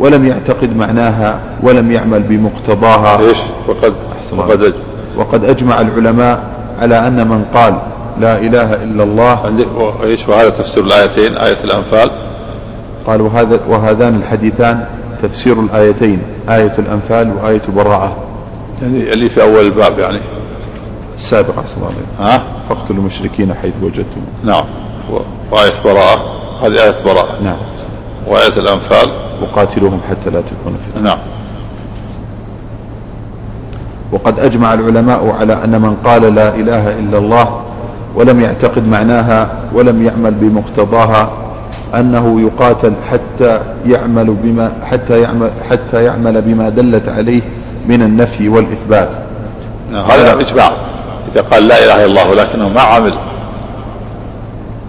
ولم يعتقد معناها ولم يعمل بمقتضاها. وقد وقد وقد أجمع العلماء على أن من قال لا إله إلا الله إيش؟ وهذا تفسير الآيتين آية الأنفال. قال وهذا وهذان الحديثان تفسير الآيتين آية الأنفال وآية براءة يعني اللي في أول الباب يعني. السابق أحسن الله ها؟ فاقتلوا المشركين حيث وجدتم. نعم. وآية براءة. هذه آية براءة. نعم. وآية الأنفال. وقاتلوهم حتى لا تكون فتنة. نعم. وقد أجمع العلماء على أن من قال لا إله إلا الله ولم يعتقد معناها ولم يعمل بمقتضاها أنه يقاتل حتى يعمل بما حتى يعمل حتى يعمل بما دلت عليه من النفي والإثبات. نعم. هذا إجماع. إذا قال لا إله إلا الله ولكنه ما عمل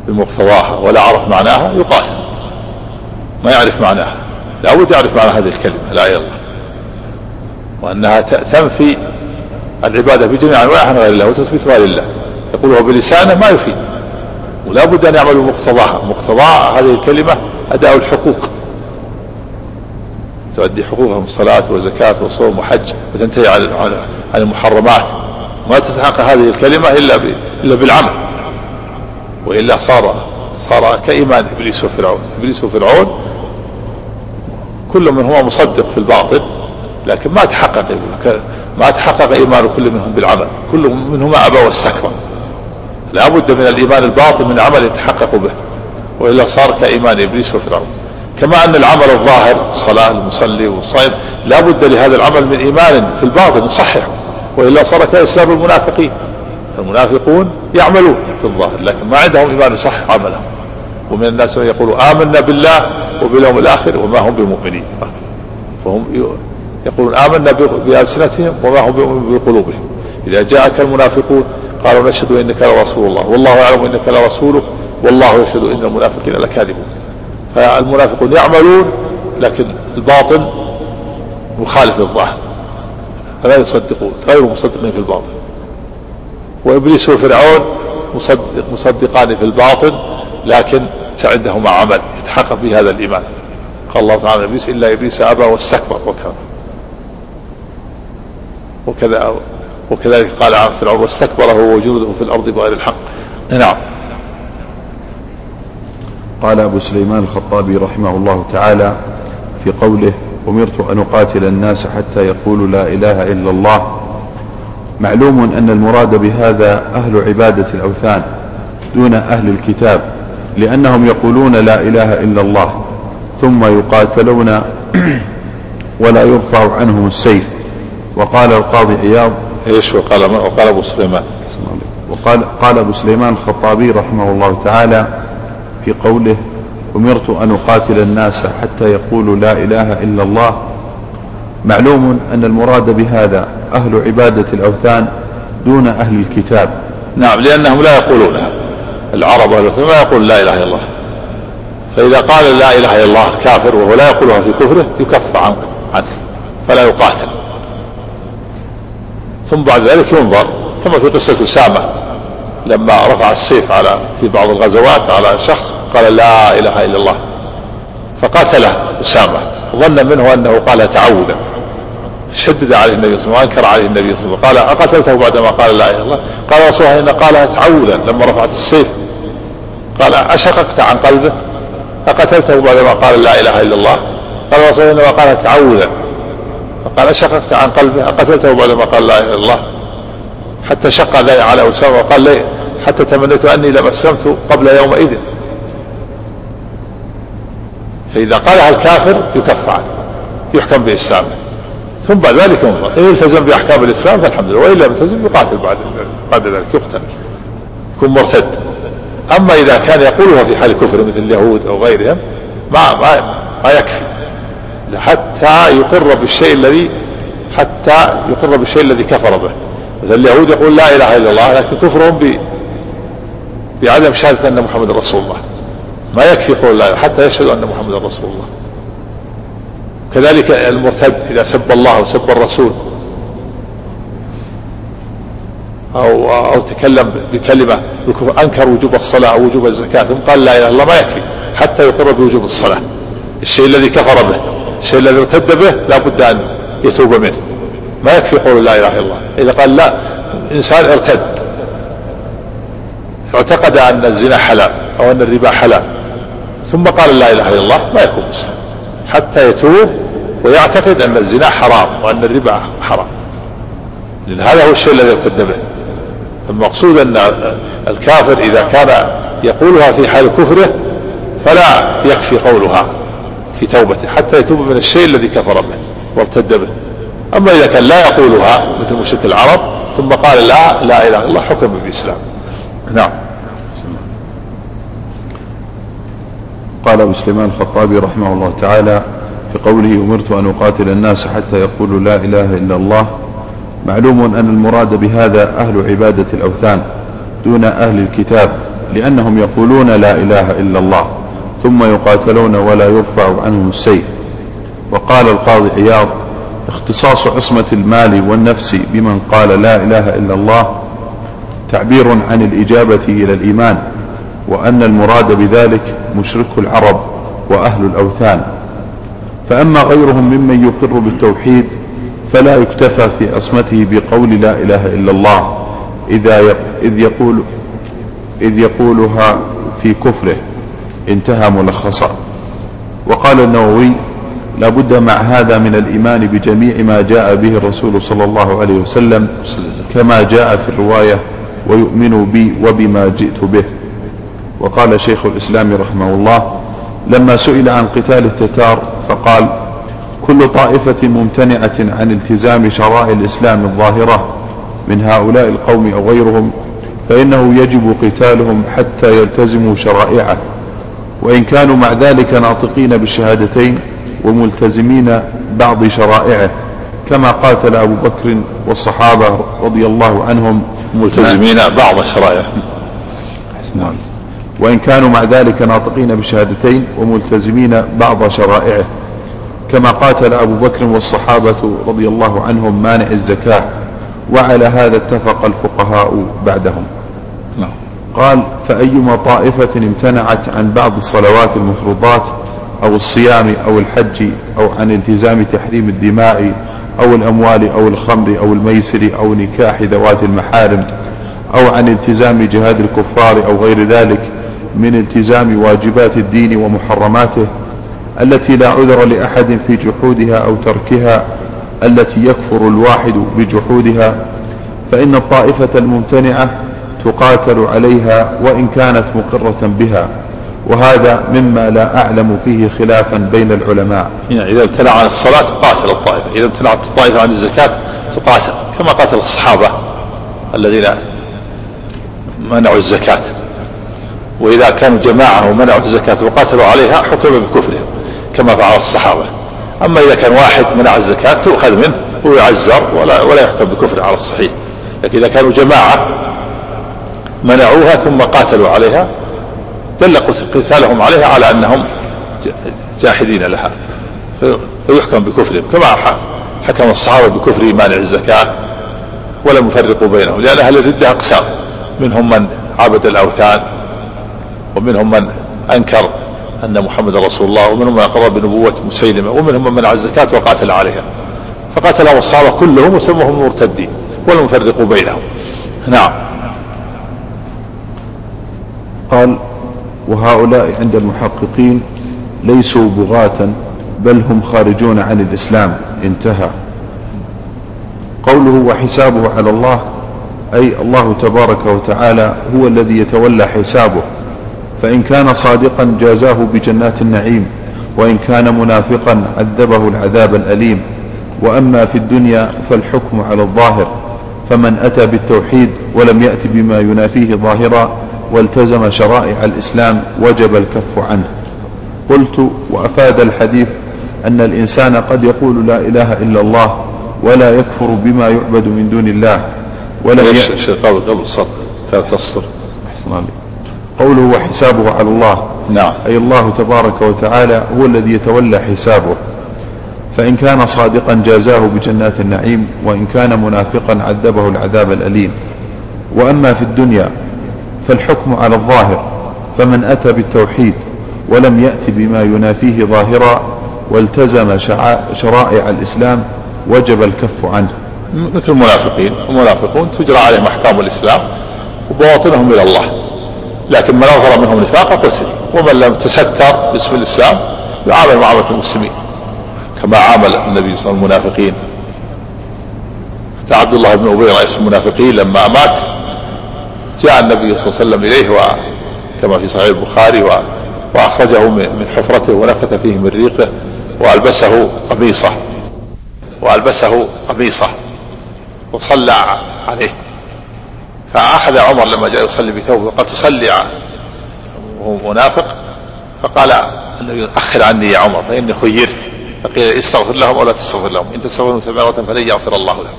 بمقتضاها ولا عرف معناها يقاتل. ما يعرف معناها. لابد يعرف معنى هذه الكلمة لا إله إلا الله. وأنها تنفي العبادة بجميع أنواعها عن غير الله وتثبتها لله. يقولها بلسانه ما يفيد. ولا بد أن يعمل بمقتضاها مقتضى هذه الكلمة أداء الحقوق. تؤدي حقوقها من صلاة وزكاة وصوم وحج وتنتهي عن عن المحرمات. ما تتحقق هذه الكلمة إلا إلا بالعمل. وإلا صار صار كإيمان إبليس وفرعون. إبليس وفرعون كل منهما مصدق في الباطل لكن ما تحقق ما تحقق إيمان كل منهم بالعمل. كل منهما أبى واستكبر. لا بد من الإيمان الباطن من عمل يتحقق به. وإلا صار كإيمان إبليس وفرعون. كما أن العمل الظاهر الصلاة المصلي والصائم لا بد لهذا العمل من إيمان في الباطن يصححه وإلا صار كإسلام المنافقين. المنافقون يعملون في الظاهر لكن ما عندهم إيمان يصحح عملهم. ومن الناس من يقول آمنا بالله وباليوم الآخر وما هم بمؤمنين. فهم يقولون آمنا بألسنتهم وما هم بمؤمنين بقلوبهم. إذا جاءك المنافقون قالوا نشهد إنك لرسول الله. والله يعلم إنك لرسوله والله يشهد إن المنافقين لكاذبون. فالمنافقون يعملون لكن الباطن مخالف للظاهر. فلا يصدقون غير مصدقين في الباطن. وإبليس وفرعون مصدق مصدقان في الباطن لكن عندهما عمل. يتحقق به هذا الإيمان. قال الله تعالى إبليس إلا إبليس أبى واستكبر وكذا وكذا وكذلك قال عن فرعون واستكبر هو وجنوده في الأرض بغير الحق. نعم. قال أبو سليمان الخطابي رحمه الله تعالى في قوله أمرت أن أقاتل الناس حتى يقولوا لا إله إلا الله. معلوم أن المراد بهذا أهل عبادة الأوثان دون أهل الكتاب لأنهم يقولون لا إله إلا الله ثم يقاتلون ولا يرفع عنهم السيف. وقال القاضي عياض. إيش وقال وقال أبو سليمان. وقال قال أبو سليمان الخطابي رحمه الله تعالى في قوله أمرت أن أقاتل الناس حتى يقولوا لا إله إلا الله. معلوم أن المراد بهذا أهل عبادة الأوثان دون أهل الكتاب. نعم لأنهم لا يقولونها العرب أهل الوثن ما يقول لا إله إلا الله. فإذا قال لا إله إلا الله كافر وهو لا يقولها في كفره يكف عنه فلا يقاتل. ثم بعد ذلك ينظر. في قصة أسامة لما رفع السيف على في بعض الغزوات على شخص قال لا إله إلا الله فقاتله أسامة. ظن منه أنه قال تعوذا شدد عليه النبي صلى الله عليه وسلم وأنكر عليه النبي صلى الله عليه وسلم قال اقتلته بعدما قال لا إله إلا الله. قال رسول الله إن قالها تعوذا لما رفعت السيف قال أشققت عن قلبه اقتلته بعدما قال لا إله إلا الله. قال رسول الله انما قالها تعوذا فقال اشققت عن قلبه أقتلته بعدما قال لا إله إلا الله. حتى شق ذلك على أسامة وقال لي حتى تمنيت أني لم أسلمت قبل يومئذ. فإذا قالها الكافر يكف عنه يحكم بإسلامه. ثم بعد ذلك ان التزم بأحكام الإسلام فالحمد لله. وإن لم يلتزم يقاتل بعد بعد ذلك يقتل. يكون مرتد. أما إذا كان يقولها في حال الكفر مثل اليهود أو غيرهم ما ما ما يكفي. حتى يقر بالشيء الذي حتى يقر بالشيء الذي كفر به. مثل اليهود يقول لا إله إلا الله لكن كفرهم ب بعدم شهادة أن محمد رسول الله. ما يكفي قول لا حتى يشهد أن محمد رسول الله. كذلك المرتد إذا سب الله أو سب الرسول. أو أو تكلم بكلمة أنكر وجوب الصلاة أو وجوب الزكاة ثم قال لا إله إلا الله ما يكفي حتى يقر بوجوب الصلاة. الشيء الذي كفر به. الشيء الذي ارتد به لا بد أن يتوب منه. ما يكفي قول لا إله إلا الله. إذا قال لا إنسان ارتد. اعتقد أن الزنا حلال أو أن الربا حلال. ثم قال لا إله إلا الله ما يكون مسلم حتى يتوب ويعتقد أن الزنا حرام وأن الربا حرام. لأن هذا هو الشيء الذي ارتد به. المقصود أن الكافر إذا كان يقولها في حال كفره فلا يكفي قولها. في توبته حتى يتوب من الشيء الذي كفر به وارتد به. أما إذا كان لا يقولها مثل مشرك العرب ثم قال لا لا إله إلا الله حكم بالإسلام. نعم. قال أبو سليمان الخطابي رحمه الله تعالى في قوله أمرت أن أقاتل الناس حتى يقولوا لا إله إلا الله. معلوم أن المراد بهذا أهل عبادة الأوثان دون أهل الكتاب لأنهم يقولون لا إله إلا الله. ثم يقاتلون ولا يرفع عنهم السيف وقال القاضي عياض اختصاص عصمة المال والنفس بمن قال لا إله إلا الله تعبير عن الإجابة إلى الإيمان وأن المراد بذلك مشرك العرب وأهل الأوثان. فأما غيرهم ممن يقر بالتوحيد فلا يكتفى في عصمته بقول لا إله إلا الله إذا إذ يقول إذ يقولها في كفره. انتهى ملخصا. وقال النووي لا بد مع هذا من الإيمان بجميع ما جاء به الرسول صلى الله عليه وسلم كما جاء في الرواية ويؤمن بي وبما جئت به وقال شيخ الإسلام رحمه الله لما سئل عن قتال التتار فقال كل طائفة ممتنعة عن التزام شرائع الإسلام الظاهرة من هؤلاء القوم أو غيرهم فإنه يجب قتالهم حتى يلتزموا شرائعه وإن كانوا مع ذلك ناطقين بالشهادتين وملتزمين بعض شرائعه كما قاتل أبو بكر والصحابة رضي الله عنهم ملتزمين بعض الشرائع نعم وإن كانوا مع ذلك ناطقين بالشهادتين وملتزمين بعض شرائعه كما قاتل أبو بكر والصحابة رضي الله عنهم مانع الزكاة وعلى هذا اتفق الفقهاء بعدهم. قال فأيما طائفة امتنعت عن بعض الصلوات المفروضات أو الصيام أو الحج أو عن التزام تحريم الدماء أو الأموال أو الخمر أو الميسر أو نكاح ذوات المحارم أو عن التزام جهاد الكفار أو غير ذلك من التزام واجبات الدين ومحرماته التي لا عذر لأحد في جحودها أو تركها التي يكفر الواحد بجحودها فإن الطائفة الممتنعة تقاتل عليها وإن كانت مقرة بها وهذا مما لا أعلم فيه خلافا بين العلماء. يعني إذا امتنع عن الصلاة تقاتل الطائفة إذا امتنعت الطائفة عن الزكاة تقاتل كما قاتل الصحابة الذين منعوا الزكاة. وإذا كانوا جماعة ومنعوا الزكاة وقاتلوا عليها حكم بكفرهم كما فعل الصحابة. أما إذا كان واحد منع الزكاة تؤخذ منه ويعزر ولا, ولا يحكم بكفر على الصحيح. لكن إذا كانوا جماعة منعوها ثم قاتلوا عليها. دل قتالهم عليها على أنهم جاحدين لها. فيحكم بكفرهم كما حكم الصحابة بكفر مانع الزكاة ولم يفرقوا بينهم لأن أهل الردة أقسام. منهم من عبد الأوثان ومنهم من أنكر أن محمد رسول الله ومنهم من أقر بنبوة مسيلمة ومنهم من منع الزكاة وقاتل عليها. فقاتلهم الصحابة كلهم وسموهم مرتدين ولم يفرقوا بينهم. نعم. قال وهؤلاء عند المحققين ليسوا بغاة بل هم خارجون عن الإسلام. انتهى. قوله وحسابه على الله أي الله تبارك وتعالى هو الذي يتولى حسابه. فإن كان صادقا جازاه بجنات النعيم وإن كان منافقا عذبه العذاب الأليم. وأما في الدنيا فالحكم على الظاهر فمن أتى بالتوحيد ولم يأت بما ينافيه ظاهرا والتزم شرائع الإسلام وجب الكف عنه. قلت وأفاد الحديث أن الإنسان قد يقول لا إله إلا الله ولا يكفر بما يعبد من دون الله ولم يأت قبل قبل الصدر تصدر أحسن عليك. قوله وحسابه على الله. نعم. أي الله تبارك وتعالى هو الذي يتولى حسابه. فإن كان صادقا جازاه بجنات النعيم وإن كان منافقا عذبه العذاب الأليم. وأما في الدنيا فالحكم على الظاهر فمن أتى بالتوحيد ولم يأت بما ينافيه ظاهرا والتزم شرائع الإسلام وجب الكف عنه. مثل المنافقين. المنافقون تجرى عليهم أحكام الإسلام وبواطنهم إلى الله. لكن من أظهر منهم نفاقا قتل ومن لم تستر باسم الإسلام يعامل معاملة المسلمين كما عامل النبي صلى الله عليه وسلم المنافقين. عبد الله بن أبي رئيس المنافقين لما مات جاء النبي صلى الله عليه وسلم إليه وكما في صحيح البخاري وأخرجه من حفرته ونفث فيه من ريقه وألبسه قميصه. وألبسه قميصه وصلى عليه. فأخذ عمر لما جاء يصلي بثوبه قال تصلي. وهو منافق فقال النبي أخر عني يا عمر فإني خيرت. فقيل استغفر لهم أو لا تستغفر لهم. إن تستغفروا سبعة فلن يغفر الله لهم.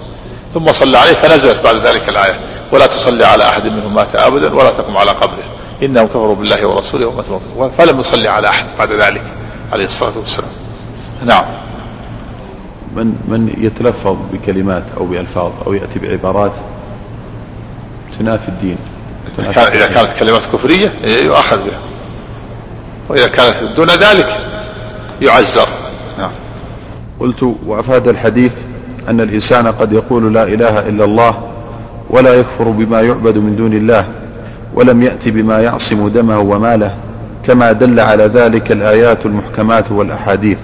ثم صلى عليه فنزلت بعد ذلك الآية. ولا تصلي على أحد منهم مات أبدا ولا تقم على قبره. إنهم كفروا بالله ورسوله وماتوا فلم يصلي على أحد بعد ذلك عليه الصلاة والسلام. نعم. من من يتلفظ بكلمات أو بألفاظ أو يأتي بعبارات تنافي الدين. إذا كانت كلمات كفرية يؤخذ بها. وإذا كانت دون ذلك يعزر. نعم. قلت وأفاد الحديث أن الإنسان قد يقول لا إله إلا الله ولا يكفر بما يعبد من دون الله ولم يأتي بما يعصم دمه وماله كما دل على ذلك الآيات المحكمات والأحاديث.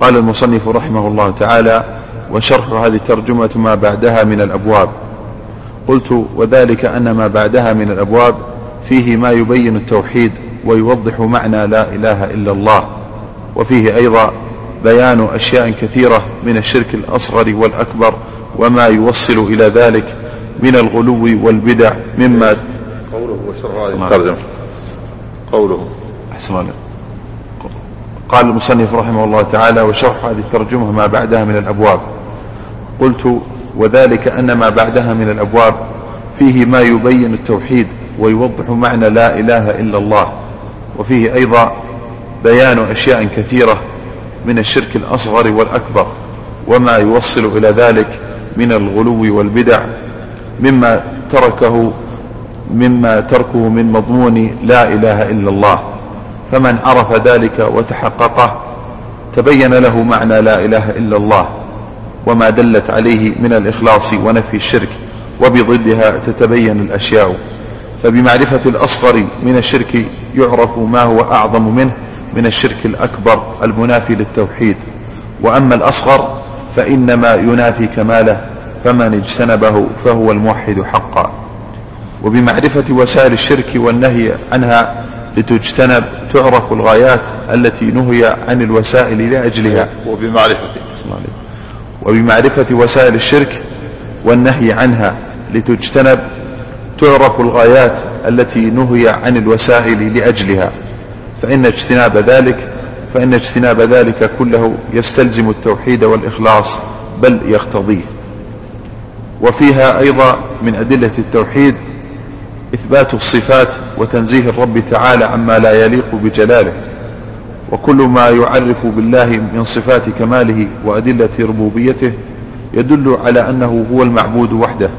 قال المصنف رحمه الله تعالى وشرح هذه الترجمة ما بعدها من الأبواب قلت وذلك أن ما بعدها من الأبواب فيه ما يبين التوحيد ويوضح معنى لا إله إلا الله وفيه أيضا بيان أشياء كثيرة من الشرك الأصغر والأكبر وما يوصل إلى ذلك من الغلو والبدع مما قوله وشرع قوله. أحسن الله قال المصنف رحمه الله تعالى وشرح هذه الترجمة ما بعدها من الأبواب. قلت وذلك أن ما بعدها من الأبواب فيه ما يبين التوحيد ويوضح معنى لا إله إلا الله وفيه أيضا بيان أشياء كثيرة من الشرك الأصغر والأكبر وما يوصل إلى ذلك من الغلو والبدع مما تركه مما تركه من مضمون لا إله إلا الله. فمن عرف ذلك وتحققه تبين له معنى لا إله إلا الله. وما دلت عليه من الإخلاص ونفي الشرك وبضدها تتبين الأشياء. فبمعرفة الأصغر من الشرك يعرف ما هو أعظم منه من الشرك الأكبر المنافي للتوحيد. وأما الأصغر فإنما ينافي كماله فمن اجتنبه فهو الموحد حقا. وبمعرفة وسائل الشرك والنهي عنها لتجتنب تعرف الغايات التي نهي عن الوسائل لأجلها. وبمعرفة. وبمعرفة وسائل الشرك والنهي عنها لتجتنب تعرف الغايات التي نهي عن الوسائل لأجلها. فإن اجتناب ذلك فإن اجتناب ذلك كله يستلزم التوحيد والإخلاص بل يقتضيه. وفيها أيضا من أدلة التوحيد إثبات الصفات وتنزيه الرب تعالى عما لا يليق بجلاله. وكل ما يعرف بالله من صفات كماله وأدلة ربوبيته يدل على أنه هو المعبود وحده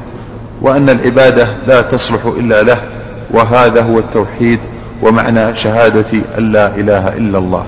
وأن العبادة لا تصلح إلا له وهذا هو التوحيد ومعنى شهادة أن لا إله إلا الله.